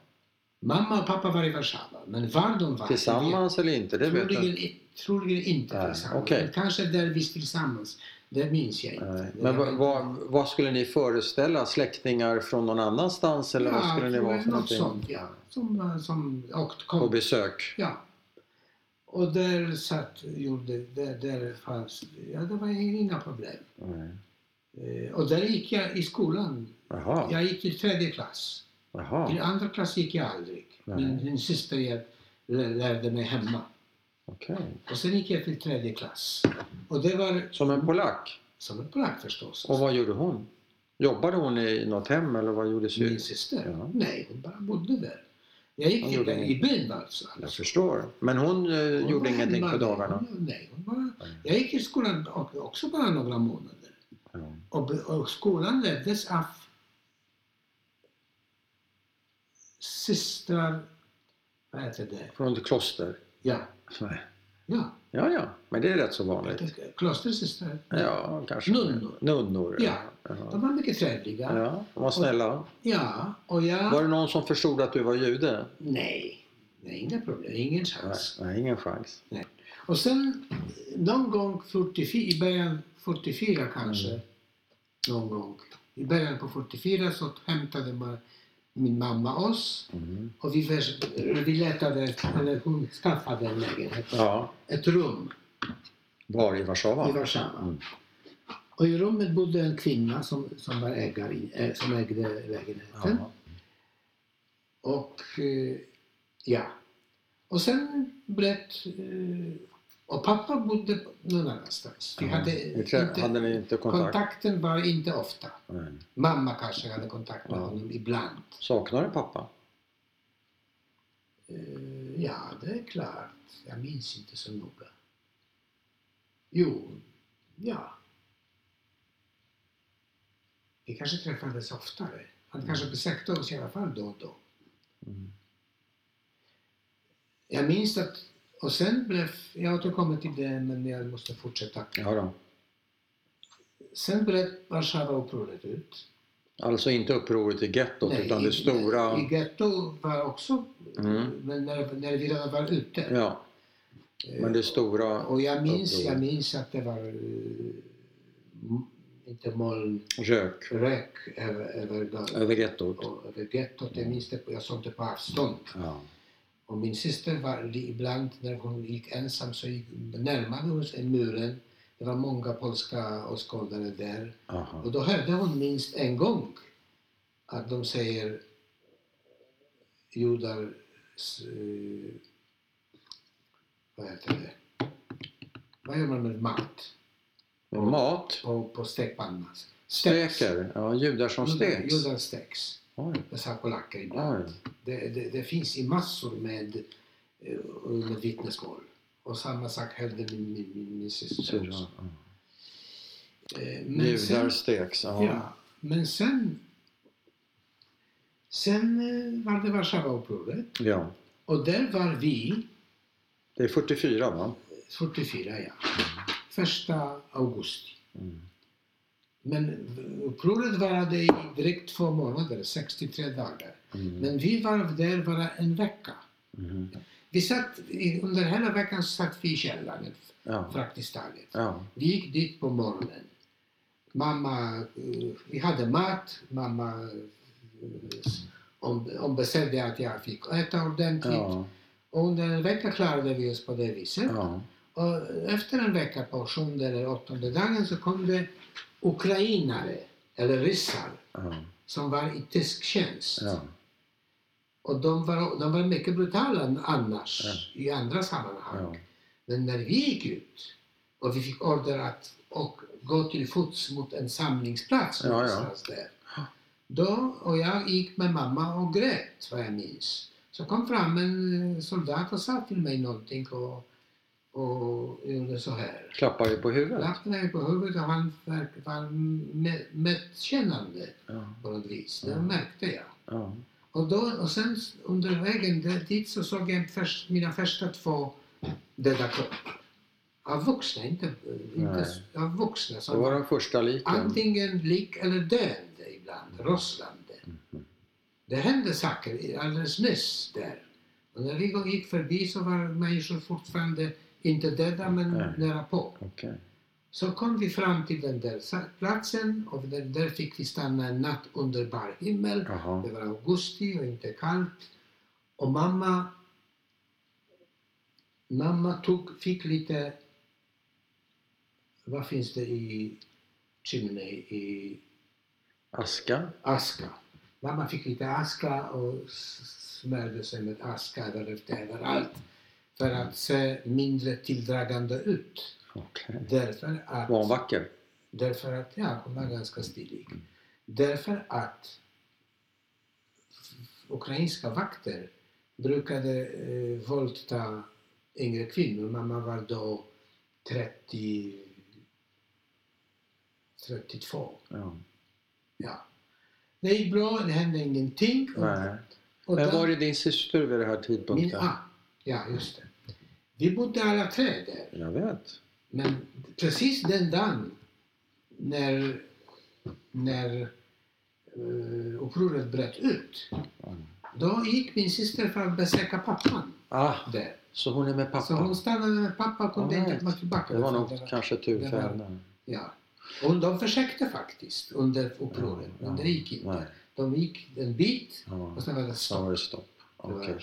Mamma och pappa var i Warszawa. Men var de var Tillsammans eller inte? Det vet jag Troligen, inte. troligen Nej, tillsammans. Men kanske delvis tillsammans. Det minns jag inte. Nej. Men var vad, vad, vad skulle ni föreställa? Släktingar från någon annanstans eller vad skulle ni vara för något någonting? sånt, ja. Som, som åkt, kom. På besök? Ja. Och där satt, gjorde, där, där fanns, ja det var inga problem. Nej. Eh, och där gick jag i skolan. Jaha. Jag gick till tredje klass. Till Jaha. andra klass gick jag aldrig. Nej. Min, min syster jag lärde mig hemma. Okej. Och sen gick jag till tredje klass. Och det var Som en polack? som en polack förstås. Och vad gjorde hon? Jobbade hon i något hem eller vad gjorde Min sy? syster? Ja. Nej, hon bara bodde där. Jag gick till gjorde i byn alltså. Jag förstår. Men hon eh, Hon gjorde var ingenting hemma. på dagarna? Nej, hon bara, jag gick i skolan och- också bara några månader. Ja. Och, be- och skolan leddes av systrar... Vad heter det? Från ett kloster? Ja, Nej. ja. Ja, ja. Men det är rätt så vanligt. Klostersystrar. Ja, kanske. Nunnor. Nunnor. Ja. Ja. De var mycket trevliga. ja. De var snälla. Ja, och jag... Var det någon som förstod att du var jude? Nej. Nej, inga problem. Ingen Nej, chans. nej, ingen chans. Och sen någon gång 44, i början 44 kanske, Mm. någon gång. I början på 44 så hämtade man, min mamma oss Mm. och vi, förs- vi letade, eller hon skaffade en lägenhet, Ja, ett rum var i Warszawa? i Warszawa. Mm. Och i rummet bodde en kvinna som, som var ägare, äh, som ägde lägenheten. Ja. Och eh, ja. Och sen bröt... Eh, och pappa bodde någon annanstans. Vi Ja. hade inte, hade ni inte kontakt? kontakten var inte ofta. Nej. Mamma kanske hade kontakt med Ja. honom ibland. Saknar du pappa? Eh, ja, det är klart. Jag minns inte så noga. Jo, ja. Vi kanske träffades oftare. Han kanske besökte oss i alla fall då och då. Mm. Jag minns att, och sen blev, jag återkommer till det men jag måste fortsätta. Ja då. Sen bröt Warszawa-upproret ut. Alltså inte upproret i gettot utan i, det stora... I getto var också, Mm. men när, när vi redan var ute. Ja, men det stora Och jag minns, upproret. jag minns att det var eh, inte moln, Rök rök över, över, över gettot. och över gettot. Jag minns det, på- jag såg det på avstånd. Ja. Och min syster var ibland när hon gick ensam så gick, närmade hon sig muren. Det var många polska åskådare där. Aha. Och då hörde hon minst en gång att de säger judar eh, vad heter det? Vad gör man med mat? Mat? På, på stekpanna. Steker? Ja, judar som Judar, steks? judar steks. Oj. Det sa polacker ibland. Det, det, det finns i massor med, eh, med vittnesmål. Och samma sak hörde min, min, min, min syster Så, också. Eh, Men Judar sen, steks? Ja. ja, men sen, sen eh, var det Warszawaupproret. ja. Och där var vi, Det är 44 va? 44 ja, första augusti. Mm. Men upproret varade i drygt två månader, 63 dagar. Mm. Men vi var där bara en vecka. Mm. Vi satt, under hela veckan satt vi i källaren Ja. praktiskt taget. Ja. Vi gick dit på morgonen. Mamma, eh, vi hade mat. Mamma eh, om- ombesörjde att jag fick äta ordentligt. Ja. Och under en vecka klarade vi oss på det viset. Ja. Och efter en vecka, på sjunde eller åttonde dagen, så kom det ukrainare, eller ryssar, Ja. som var i tysk tjänst. Ja. Och de var, de var mycket brutala annars, i andra sammanhang. Men när vi gick ut och vi fick order att och gå till fots mot en samlingsplats någonstans där. Då, och jag gick med mamma och grät vad jag minns. Så kom fram en soldat och sa till mig någonting och, och gjorde så här. Klappar dig på huvudet? Klappade mig på huvudet och han var med- medkännande Ja. på något vis. Det Ja. märkte jag. Ja. Och, då, och sen under vägen där, dit så såg jag först, mina första två döda kroppar. Av vuxna, inte, inte av vuxna. Det Som var var de första liken? antingen lik eller döende ibland, rosslande. Mhm. Det hände saker alldeles nyss där. Och när vi gick förbi så var människor fortfarande inte döda men Nej. nära på. Okej. Så kom vi fram till den där platsen och där, där fick vi stanna en natt under bar himmel. Jaha. Det var augusti och inte kallt. Och mamma, mamma tog, fick lite, vad finns det i chimney, i Aska? aska. Mamma fick lite aska och smörjde sig med aska över, överallt för att se mindre tilldragande ut. Okej. Därför att, Var hon vacker? därför att, ja, hon var ganska stilig. Därför att ukrainska vakter brukade eh, våldta yngre kvinnor. Mamma var då 30, 32. Ja. Ja. Det gick bra, det hände ingenting. Och, Nej. och Men där- var är din syster vid den här min, tidpunkten? Ja, just det. Vi bodde alla tre där. Jag vet. Men precis den dagen när, när uh, upproret bröt ut, då gick min syster för att besöka pappan Ah, där. så hon är med pappa? Så hon stannade med pappa och kunde inte komma tillbaka. Det var nog det var- kanske tur för henne. Ja. Och de försökte faktiskt under upproret, Ja, men det gick inte. Nej. De gick en bit och sen var det stopp. Det. Det Okej.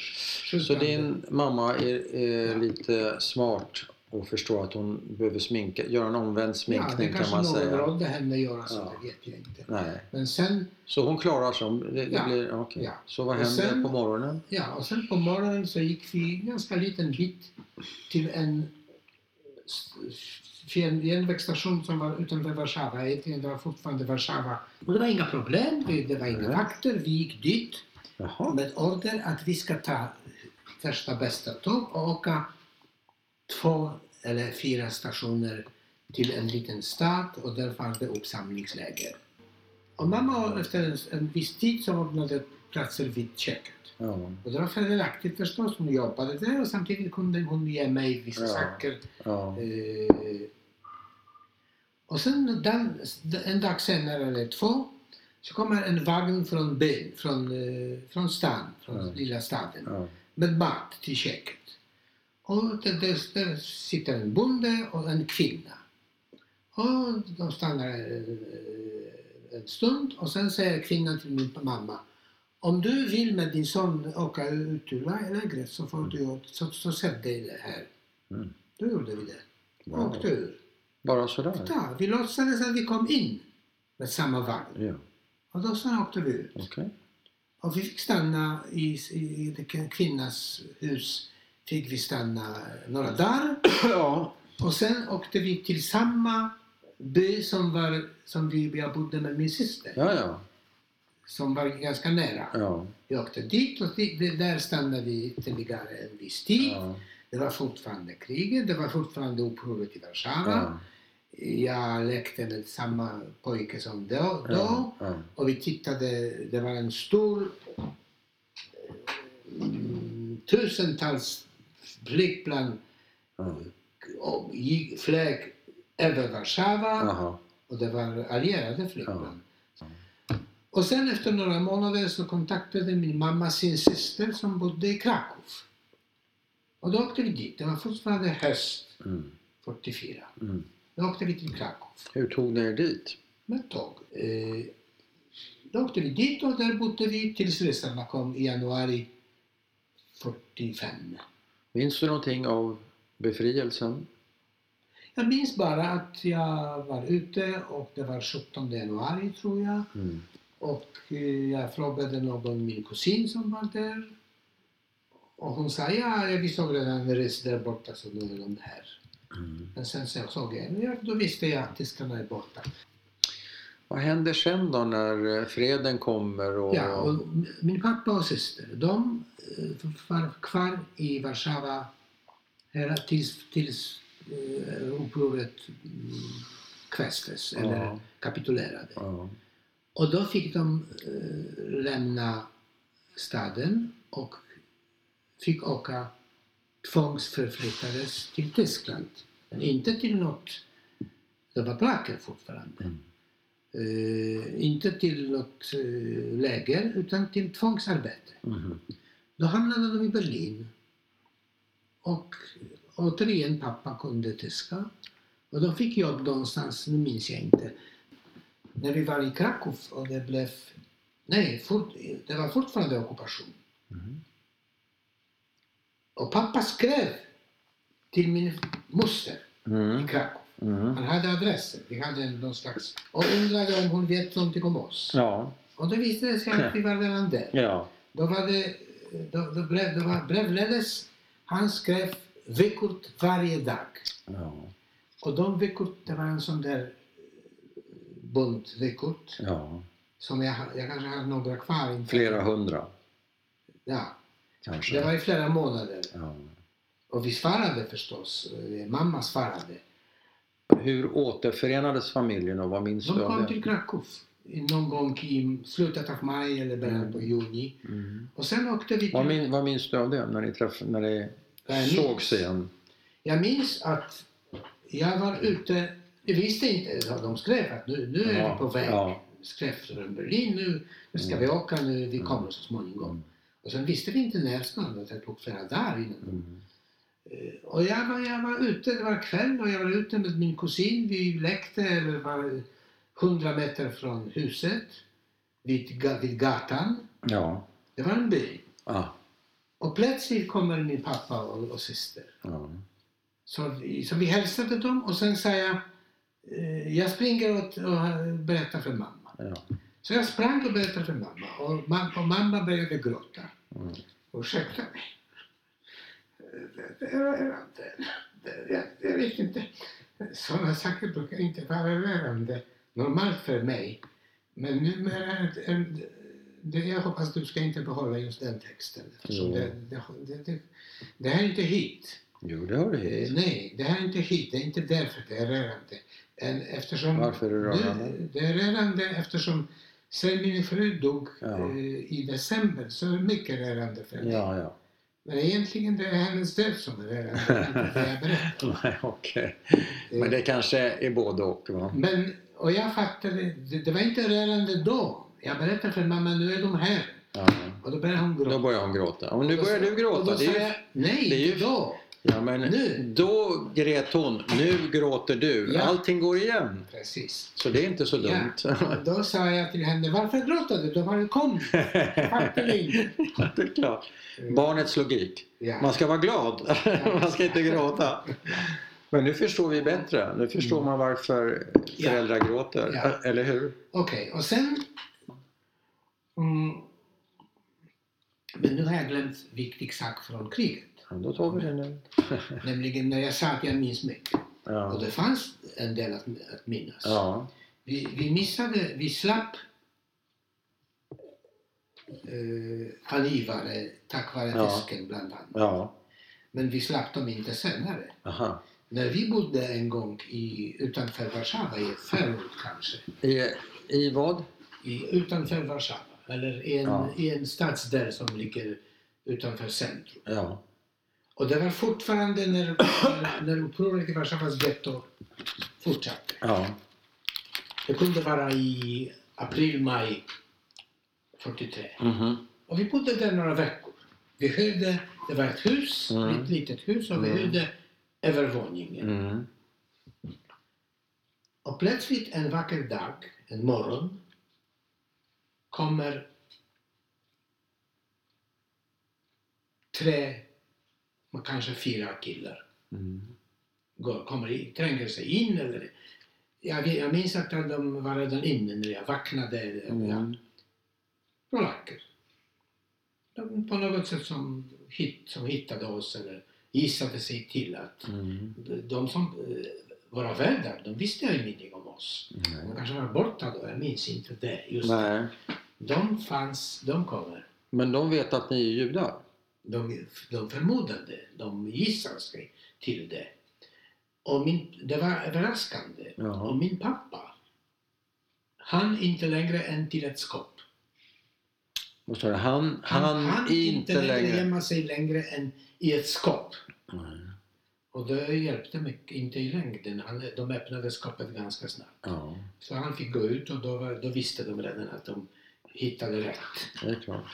sjukt Så din mamma är, är Ja. lite smart och förstår att hon behöver sminka, göra en omvänd Ja, det sminkning kan kanske man någon säga. rådde henne göra så, Ja. det vet jag inte. Nej. Men sen, Så hon klarar sig? Det, det Ja. blir, okej. Ja. Så vad sen- på morgonen? ja, och sen på morgonen så gick vi en ganska liten bit till en järnvägsstation som var utanför Warszawa. Egentligen det var fortfarande Warszawa. Och det var inga problem, det det var inga vakter. Vi gick dit Jaha. med order att vi ska ta första bästa tåg och åka två eller fyra stationer till en liten stad och där fanns det uppsamlingsläger. Och mamma efter en, viss tid så ordnade platser vid köket. Ja. Och det var fördelaktigt förstås, hon jobbade där och samtidigt kunde hon ge mig vissa Ja. saker. Ja. Eh, och sen den, en dag senare eller två så kommer en vagn från byn, från, eh, från stan, från Ja. lilla staden Ja. med mat till köket. Och där, där, där sitter en bonde och en kvinna. Och de stannar eh, en stund och sen säger kvinnan till min mamma om du vill med din son åka ut ur lä- lägret så får du så, så sätt dig här. Mm. Då gjorde vi det. Wow. Åkte ur. Bara sådär? Ja, vi låtsades att vi kom in med samma vagn. Ja. Och då sen åkte vi ut. Okej. Och vi fick stanna i, i, i kvinnas hus. Fick vi stanna några dagar. Ja. Och sen åkte vi till samma by som, var, som vi, jag bodde med min syster. Ja, ja. Som var ganska nära. Ja. Vi åkte dit och dit, där stannade vi ytterligare en viss tid. Ja. Det var fortfarande kriget, det var fortfarande upproret i Warszawa. Ja. Jag lekte med samma pojke som då. då. Ja. Och vi tittade, det var en stor mm, tusentals flygplan och gick, flög över Warszawa och det var allierade flygplan. Och sen efter några månader så kontaktade min mamma sin syster som bodde i Krakow. Och då åkte vi dit. Det var fortfarande höst Mm. 44. Då åkte vi till Krakow Hur tog ni er dit? med tåg. Eh, då åkte vi dit och där bodde vi tills ryssarna kom i januari 45. Minns du någonting av befrielsen? Jag minns bara att jag var ute och det var 17 januari tror jag. Mm. Och eh, jag frågade någon, min kusin som var där. Och hon sa ja, vi såg redan en ryss där borta så nu är de här. Mm. Men sen så såg jag, ja, då visste jag att tyskarna är borta. Vad händer sen då när eh, freden kommer? Och... Ja, och min pappa och syster, de eh, var kvar i Warszawa tills, tills eh, upproret mm, kvästes eller Ja. kapitulerade. Ja. Och då fick de eh, lämna staden och fick åka tvångsförflyttades till Tyskland. Men inte till något, det var polacker fortfarande. Mm. Eh, inte till något eh, läger utan till tvångsarbete. Mhm. Då hamnade de i Berlin. Och återigen pappa kunde tyska. Och de fick jobb någonstans, nu minns jag inte. När vi var i Krakow och det blev... Nej, fort, det var fortfarande ockupation. Mhm. Och pappa skrev till min moster i Mm. Krakow. Mm. Han hade adressen. Vi hade någon slags... Och undrade om hon vet någonting om oss. Ja. Och då visade det sig att vi var redan där. Ja. Då var det, då, då blev, då var brevledes, han skrev vykort varje dag. Ja. Och de vykort, det var en sån där eh, bunt ja. som jag, jag kanske har några kvar. Inte. Flera hundra Ja, kanske. det var i flera månader. Ja. Och vi svarade förstås, mamma svarade. Hur återförenades familjen och vad minns De du av kom till Krakow någon gång i slutet av maj eller början på juni. Mm. Och sen åkte vi Vad, till... min, vad minns du av det när ni, träff, när ni Jag minns- sågs igen? Jag minns att jag var ute, jag visste inte, de skrev att nu, nu är Ja, vi på väg. ja. Skrev från Berlin, nu, nu ska vi åka, nu, vi kommer så småningom. Mm. Och sen visste vi inte när snön, att det tog flera dagar innan. Mm. Eh, Och jag var, jag var ute, det var kväll och jag var ute med min kusin. Vi lekte eller var 100 meter från huset, vid, vid gatan. Ja. Det var en by. Ja. Och plötsligt kommer min pappa och, och syster. Ja. Så, vi- så vi hälsade dem och sen sa jag, eh, jag springer och, och berättar för mamma. Ja. Så jag sprang och berättade för mamma och, ma- och mamma började gråta. Mm. Ursäkta mig. Det, det, det, det, jag, jag vet inte. Sådana saker brukar inte vara rörande normalt för mig. Men numera är det, jag hoppas du ska inte behålla just den texten. Eftersom det, det, det, här är inte hit. Jo, det har du hit. Nej, det här är inte hit. Det är inte därför det är rörande. En, eftersom Varför är det rörande? Det, det är rörande eftersom sen min fru dog Ja. eh, i december så är det mycket rörande för mig. Ja, ja. Men egentligen det är hennes död som är rörande. Nej, okej. Men det kanske är både och, va? Men, och jag fattade, det, det var inte rörande då. Jag berättade för mamma, nu är de här. Ja. Och då började hon gråta. Då börjar hon gråta. Och nu Och då börjar du Och gråta. då Det är sa ju... jag, nej, det är ju- då. Ja, men Nu. då grät hon. Nu gråter du. Ja. Allting går igen. Precis. Så det är inte så Ja. dumt. Och då sa jag till henne, varför gråter du? Då var det kom. Fattade inte. det är klart. Barnets logik. Ja. Man ska vara glad. Man ska inte gråta. Men nu förstår vi bättre. Nu förstår man varför Ja. föräldrar gråter. Ja. Eller hur? Okej, och sen... Mm, men nu har jag glömt viktig sak från kriget. Ja, då tar vi det nu. Nämligen när jag sa att jag minns mycket. Och Ja. det fanns en del att, att minnas. Ja. Vi, vi missade, vi slapp eh, angivare tack vare Ja. fisken bland annat. Ja. Men vi slapp dem inte senare. Aha. När vi bodde en gång i, utanför Warszawa, i ett förort kanske, I, I vad? i, utanför Warszawa, eller i en, Ja. i en stadsdel som ligger utanför centrum. Ja. Och det var fortfarande när, när, när upproret i Warszawas getto fortsatte. Ja. Det kunde vara i april, maj 43. Mhm. Och vi bodde där några veckor. Vi hyrde, det var ett hus, Mm. ett litet hus och vi Mm. hyrde övervåningen. Mm. Och plötsligt en vacker dag, en morgon, kommer tre, men kanske fyra killar. Mm. Går, kommer in, tränger sig in eller... Jag, jag minns att de var redan inne när jag vaknade. Ja, Mm. polacker. De, på något sätt som, hit, som hittade oss eller gissade sig till att Mm. de som eh, våra värdar, de visste ju ingenting om oss. De Nej. kanske var borta då, jag minns inte det. Just det. Nej. De fanns, de kommer. Men de vet att ni är judar? De, de förmodade, de gissade sig till det. Och min, det var överraskande. Och Ja. min pappa, han inte längre än till ett skåp. Och han, Han, han, han inte längre gömma sig längre än i ett skåp. Nej. Och det hjälpte mycket, inte i längden. Han, de öppnade skåpet ganska snabbt. Ja, Så han fick gå ut och då, var, då visste de redan att de hittade rätt. det är klart.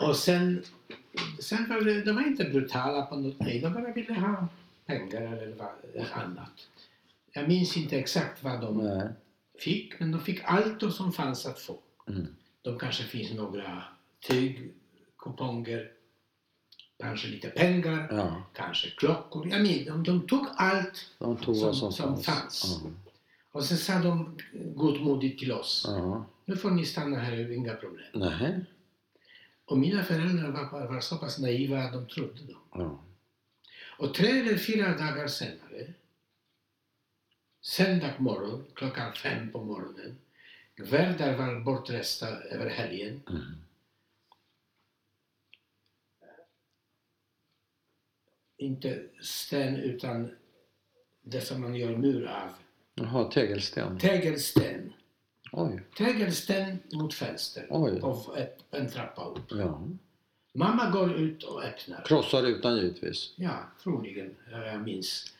Och sen, sen var det, de var inte brutala på något nej, de bara ville ha pengar eller vad, annat. Jag minns inte exakt vad de Nej. fick, men de fick allt som fanns att få. Mm. De kanske finns några tyg, kuponger, kanske lite pengar, Ja, kanske klockor. Jag minns, de, de tog allt de tog Som- som, som fanns. fanns. Ja. och sen sa de godmodigt till oss. Ja. Nu får ni stanna här, inga problem. Nej. Och mina föräldrar var, var så pass naiva att de trodde dem. Ja. Och tre eller fyra dagar senare, söndag morgon, klockan fem på morgonen, värdar var bortresta över helgen. Mm. Inte sten utan det som man gör mur av. Jaha, tegelsten. Tegelsten. Oj. Tegelsten mot fönster. Oj. På ett, en trappa upp. Ja. Mamma går ut och öppnar. Krossar rutan givetvis. Ja, troligen. Ja, Jag minns.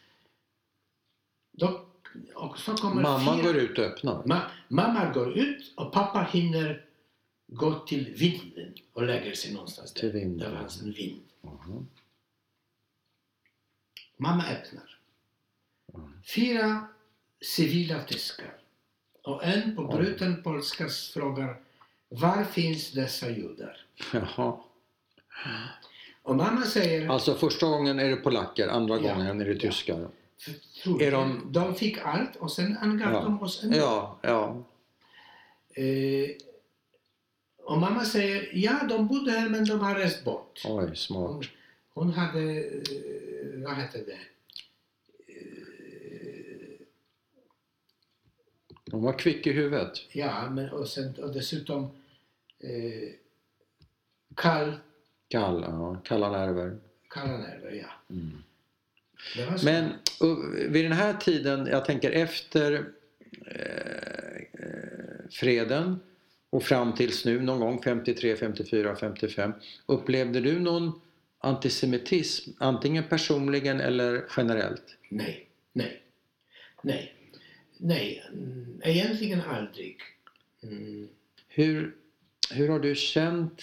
Då, och så kommer Mamma fyra... går ut och öppnar. Ma mamma går ut och pappa hinner går till vinden och lägger sig någonstans Till där. vinden. Där fanns en vind. Mhm. Mamma öppnar. Fyra civila tyskar. Och en på bruten polska frågar Var finns dessa judar? Jaha. Och mamma säger Alltså första gången är det polacker, andra Ja. gången är det Ja. tyskar. Tror Är de- de... fick allt och sen angav Ja. de oss en Ja, ja. eh, Och mamma säger ja, de bodde här men de har rest bort. Oj, smart. Hon, hon hade, eh, vad hette det? De var kvick i huvudet. Ja, men och, sen, och dessutom eh, kall, Kall, ja. Kalla nerver. kalla nerver, ja. Mm. Men vid den här tiden, jag tänker efter eh, eh, freden och fram tills nu någon gång 53, 54, 55. Upplevde du någon antisemitism, antingen personligen eller generellt? Nej, nej, nej, nej, mm, egentligen aldrig. Mm. Hur, hur har du känt?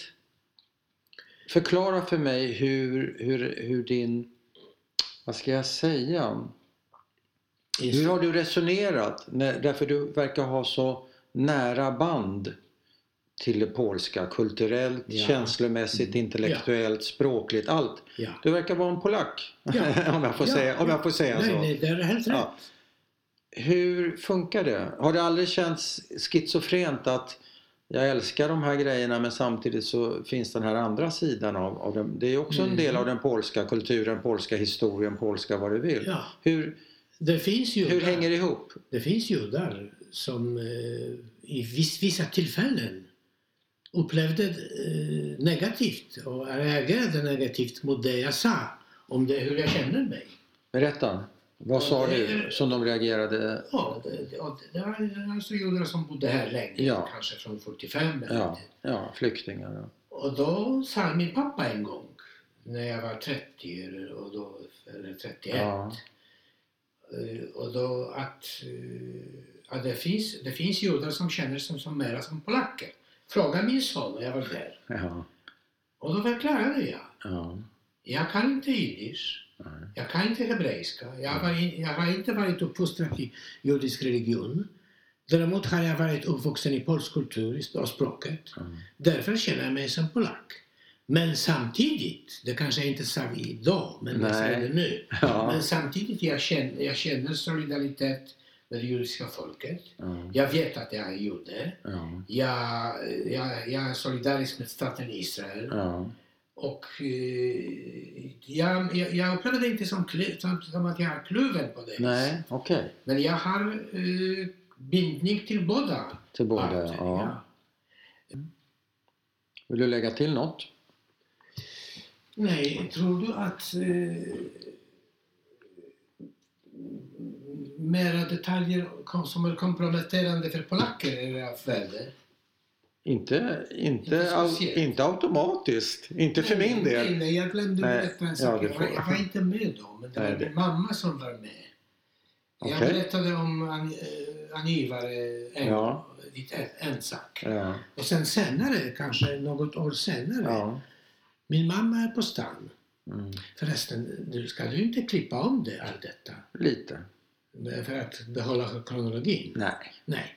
Förklara för mig hur, hur, hur din, vad ska jag säga? Hur har du resonerat? Därför du verkar ha så nära band till det polska. Kulturellt, Ja. känslomässigt, Mm. intellektuellt, språkligt, allt. Ja. Du verkar vara en polack. Ja. om, jag får Ja, säga, om ja. jag får säga Nej, så. nej, det är helt rätt. Hur funkar det? Har det aldrig känts schizofrent att jag älskar de här grejerna men samtidigt så finns den här andra sidan av, av den. Det är också en Mm. del av den polska kulturen, polska historien, polska vad du vill. Ja. Hur, Det finns judar, hur hänger det ihop? det finns judar som eh, i viss, vissa tillfällen upplevde eh, negativt och reagerade negativt mot det jag sa om det, hur jag känner mig. Berätta. Vad Ja, sa det du är- som de reagerade? Ja, det, och det var alltså judar som bodde här länge, Ja. kanske från 45 eller Ja, ja flyktingar. Ja. Och då sa min pappa en gång, när jag var 30 eller, och då, eller 31, Ja. eh, och då att, eh, att det, finns, det finns judar som känner sig som mera som polacker. Fråga min son när jag var där. Ja. Och då förklarade jag. ja. Jag kan inte jiddisch. Nej. Jag kan inte hebreiska. Jag, var jag har inte varit uppfostrad i judisk religion. Däremot har jag varit uppvuxen i polsk kultur och språket. Mm. Därför känner jag mig som polack. Men samtidigt, det kanske jag inte sa idag, men jag säger Nej. det nu. Ja. Men samtidigt jag känner jag känner solidaritet med det judiska folket. Ja. Jag vet att jag är jude. Ja. Jag, jag, jag är solidarisk med staten Israel. Ja. Och eh, jag, jag, jag upplever det inte som, som, som att jag är kluven på det Nej, okej. Men jag har eh, bindning till båda Till båda, parter, ja. Vill du lägga till något? Nej, tror du att eh, mera detaljer som är komprometterande för polacker är av värde? Inte, inte, Inte inte automatiskt. Inte för min Nej, del. nej, jag glömde Nej, berätta en ja, sak. du jag, var, jag var inte med då, men det Nej, var det- min mamma som var med. Jag Okej. berättade om an, eh, angivare en, Ja. en sak. Ja. Och sen senare, kanske något år senare, Ja. min mamma är på stan. Mm. Förresten, du ska du inte klippa om det, allt detta? Lite. För att behålla kronologin? Nej. Nej.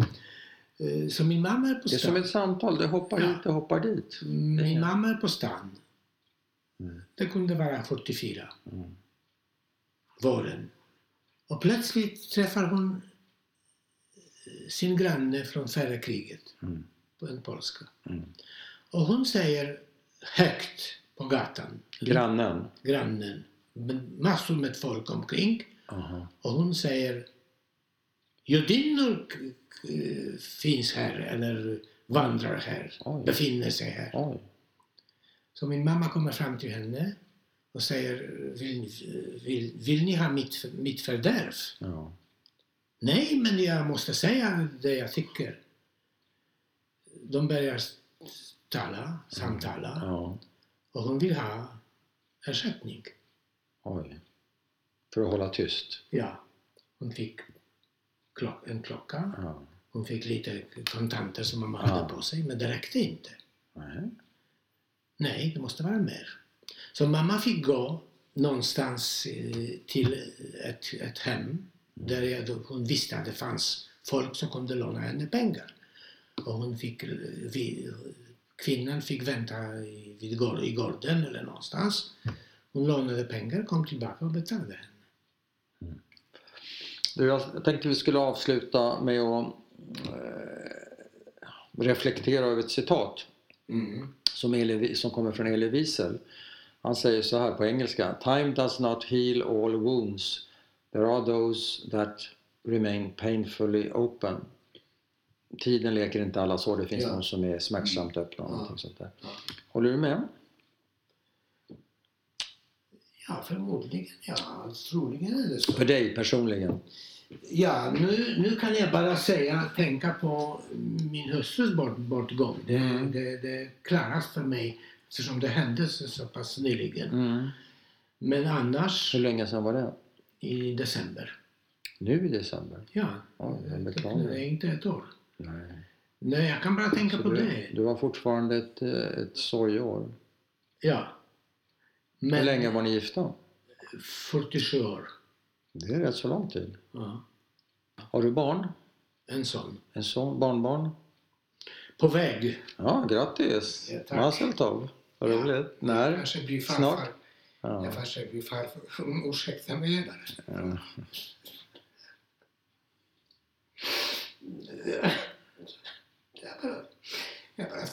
Eh, Så min mamma är på Det är som stan. ett samtal. Det hoppar Ja. hit, det hoppar dit. Min mamma är på stan. Mm. Det kunde vara 44. Mm. Våren. Och plötsligt träffar hon eh, sin granne från förra kriget. Mm. På en polska. Mm. Och hon säger högt på gatan. Grannen. Grannen. Massor med folk omkring. Aha. Och hon säger Judinnor k- finns här eller vandrar här, Oj. befinner sig här. Oj. Så min mamma kommer fram till henne och säger vill, vill, vill ni ha mitt, mitt fördärv? Ja. Nej, men jag måste säga det jag tycker. De börjar tala, samtala ja. och hon vill ha ersättning. Oj. För att hålla tyst. Ja, hon fick klock, en klocka Ja. Hon fick lite kontanter som mamma Ja. hade på sig, men det räckte inte. Nej. Nej, det måste vara mer. Så mamma fick gå någonstans eh, till ett, ett hem där jag, hon visste att det fanns folk som kunde låna henne pengar. Och hon fick, eh, vi, kvinnan fick vänta i, vid, i gården eller någonstans. Hon lånade pengar, kom tillbaka och betalade henne. Du, jag tänkte vi skulle avsluta med att eh, reflektera över ett citat Mm. som, Elie, som kommer från Elie Wiesel. Han säger så här på engelska. Time does not heal all wounds. There are those that remain painfully open. Tiden leker inte alla sår. Det finns Ja. de som är smärtsamt öppna. Och Ja. sånt där. Ja. Håller du med? Ja, förmodligen. Ja, troligen är det så. För dig personligen? Ja, nu, nu kan jag bara säga, tänka på min hustrus bort, bortgång. Det, Mm. det, det klarast för mig eftersom det hände så, så pass nyligen. Mm. Men annars Hur länge sedan var det? i december. Nu i december? Ja, Ja, det, är inte ett år. Nej. Nej, jag kan bara tänka Så på du, det. du har fortfarande ett, eh, ett sorgeår. Ja. Hur Men länge var ni gifta? 47 år. Det är rätt så lång tid. Ja, Har du barn? en sån. En son? Barnbarn? På väg. Ja, grattis! Ja, tack. Mazel tov! Vad roligt. Jag När? kanske blir Snart? farfar. Ja. Jag kanske blir farfar. Ursäkta mig bara. Ja. Jag bara, jag bara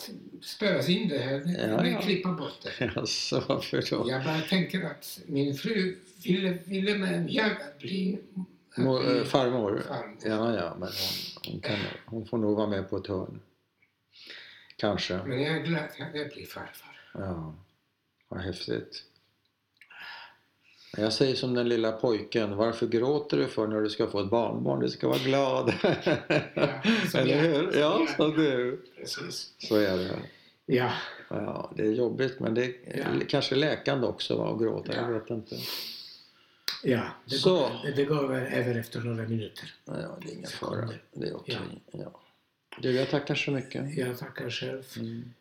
spelas in det här. Ja, Ja, klippa bort det. Jaså, varför då? Jag bara tänker att min fru ville, ville med jag att bli, att bli äh, farmor? farmor. Ja, ja, men hon, hon, kan, hon får nog vara med på ett hörn. Kanske. Men jag är glad att jag blir farfar. Ja, vad häftigt. Jag säger som den lilla pojken, varför gråter du för när du ska få ett barnbarn? Du ska vara glad. Ja, Eller jag. hur? Ja, som du. Precis. Så är det. Ja, Ja, det är jobbigt men det är Ja. kanske läkande också va, att gråta. Jag Ja. vet inte. ja. Det, Så. Går, det går över, efter några minuter. Ja, det är ingen fara. Det är okej. Ja. Du, jag tackar så mycket. Jag tackar själv. Mm.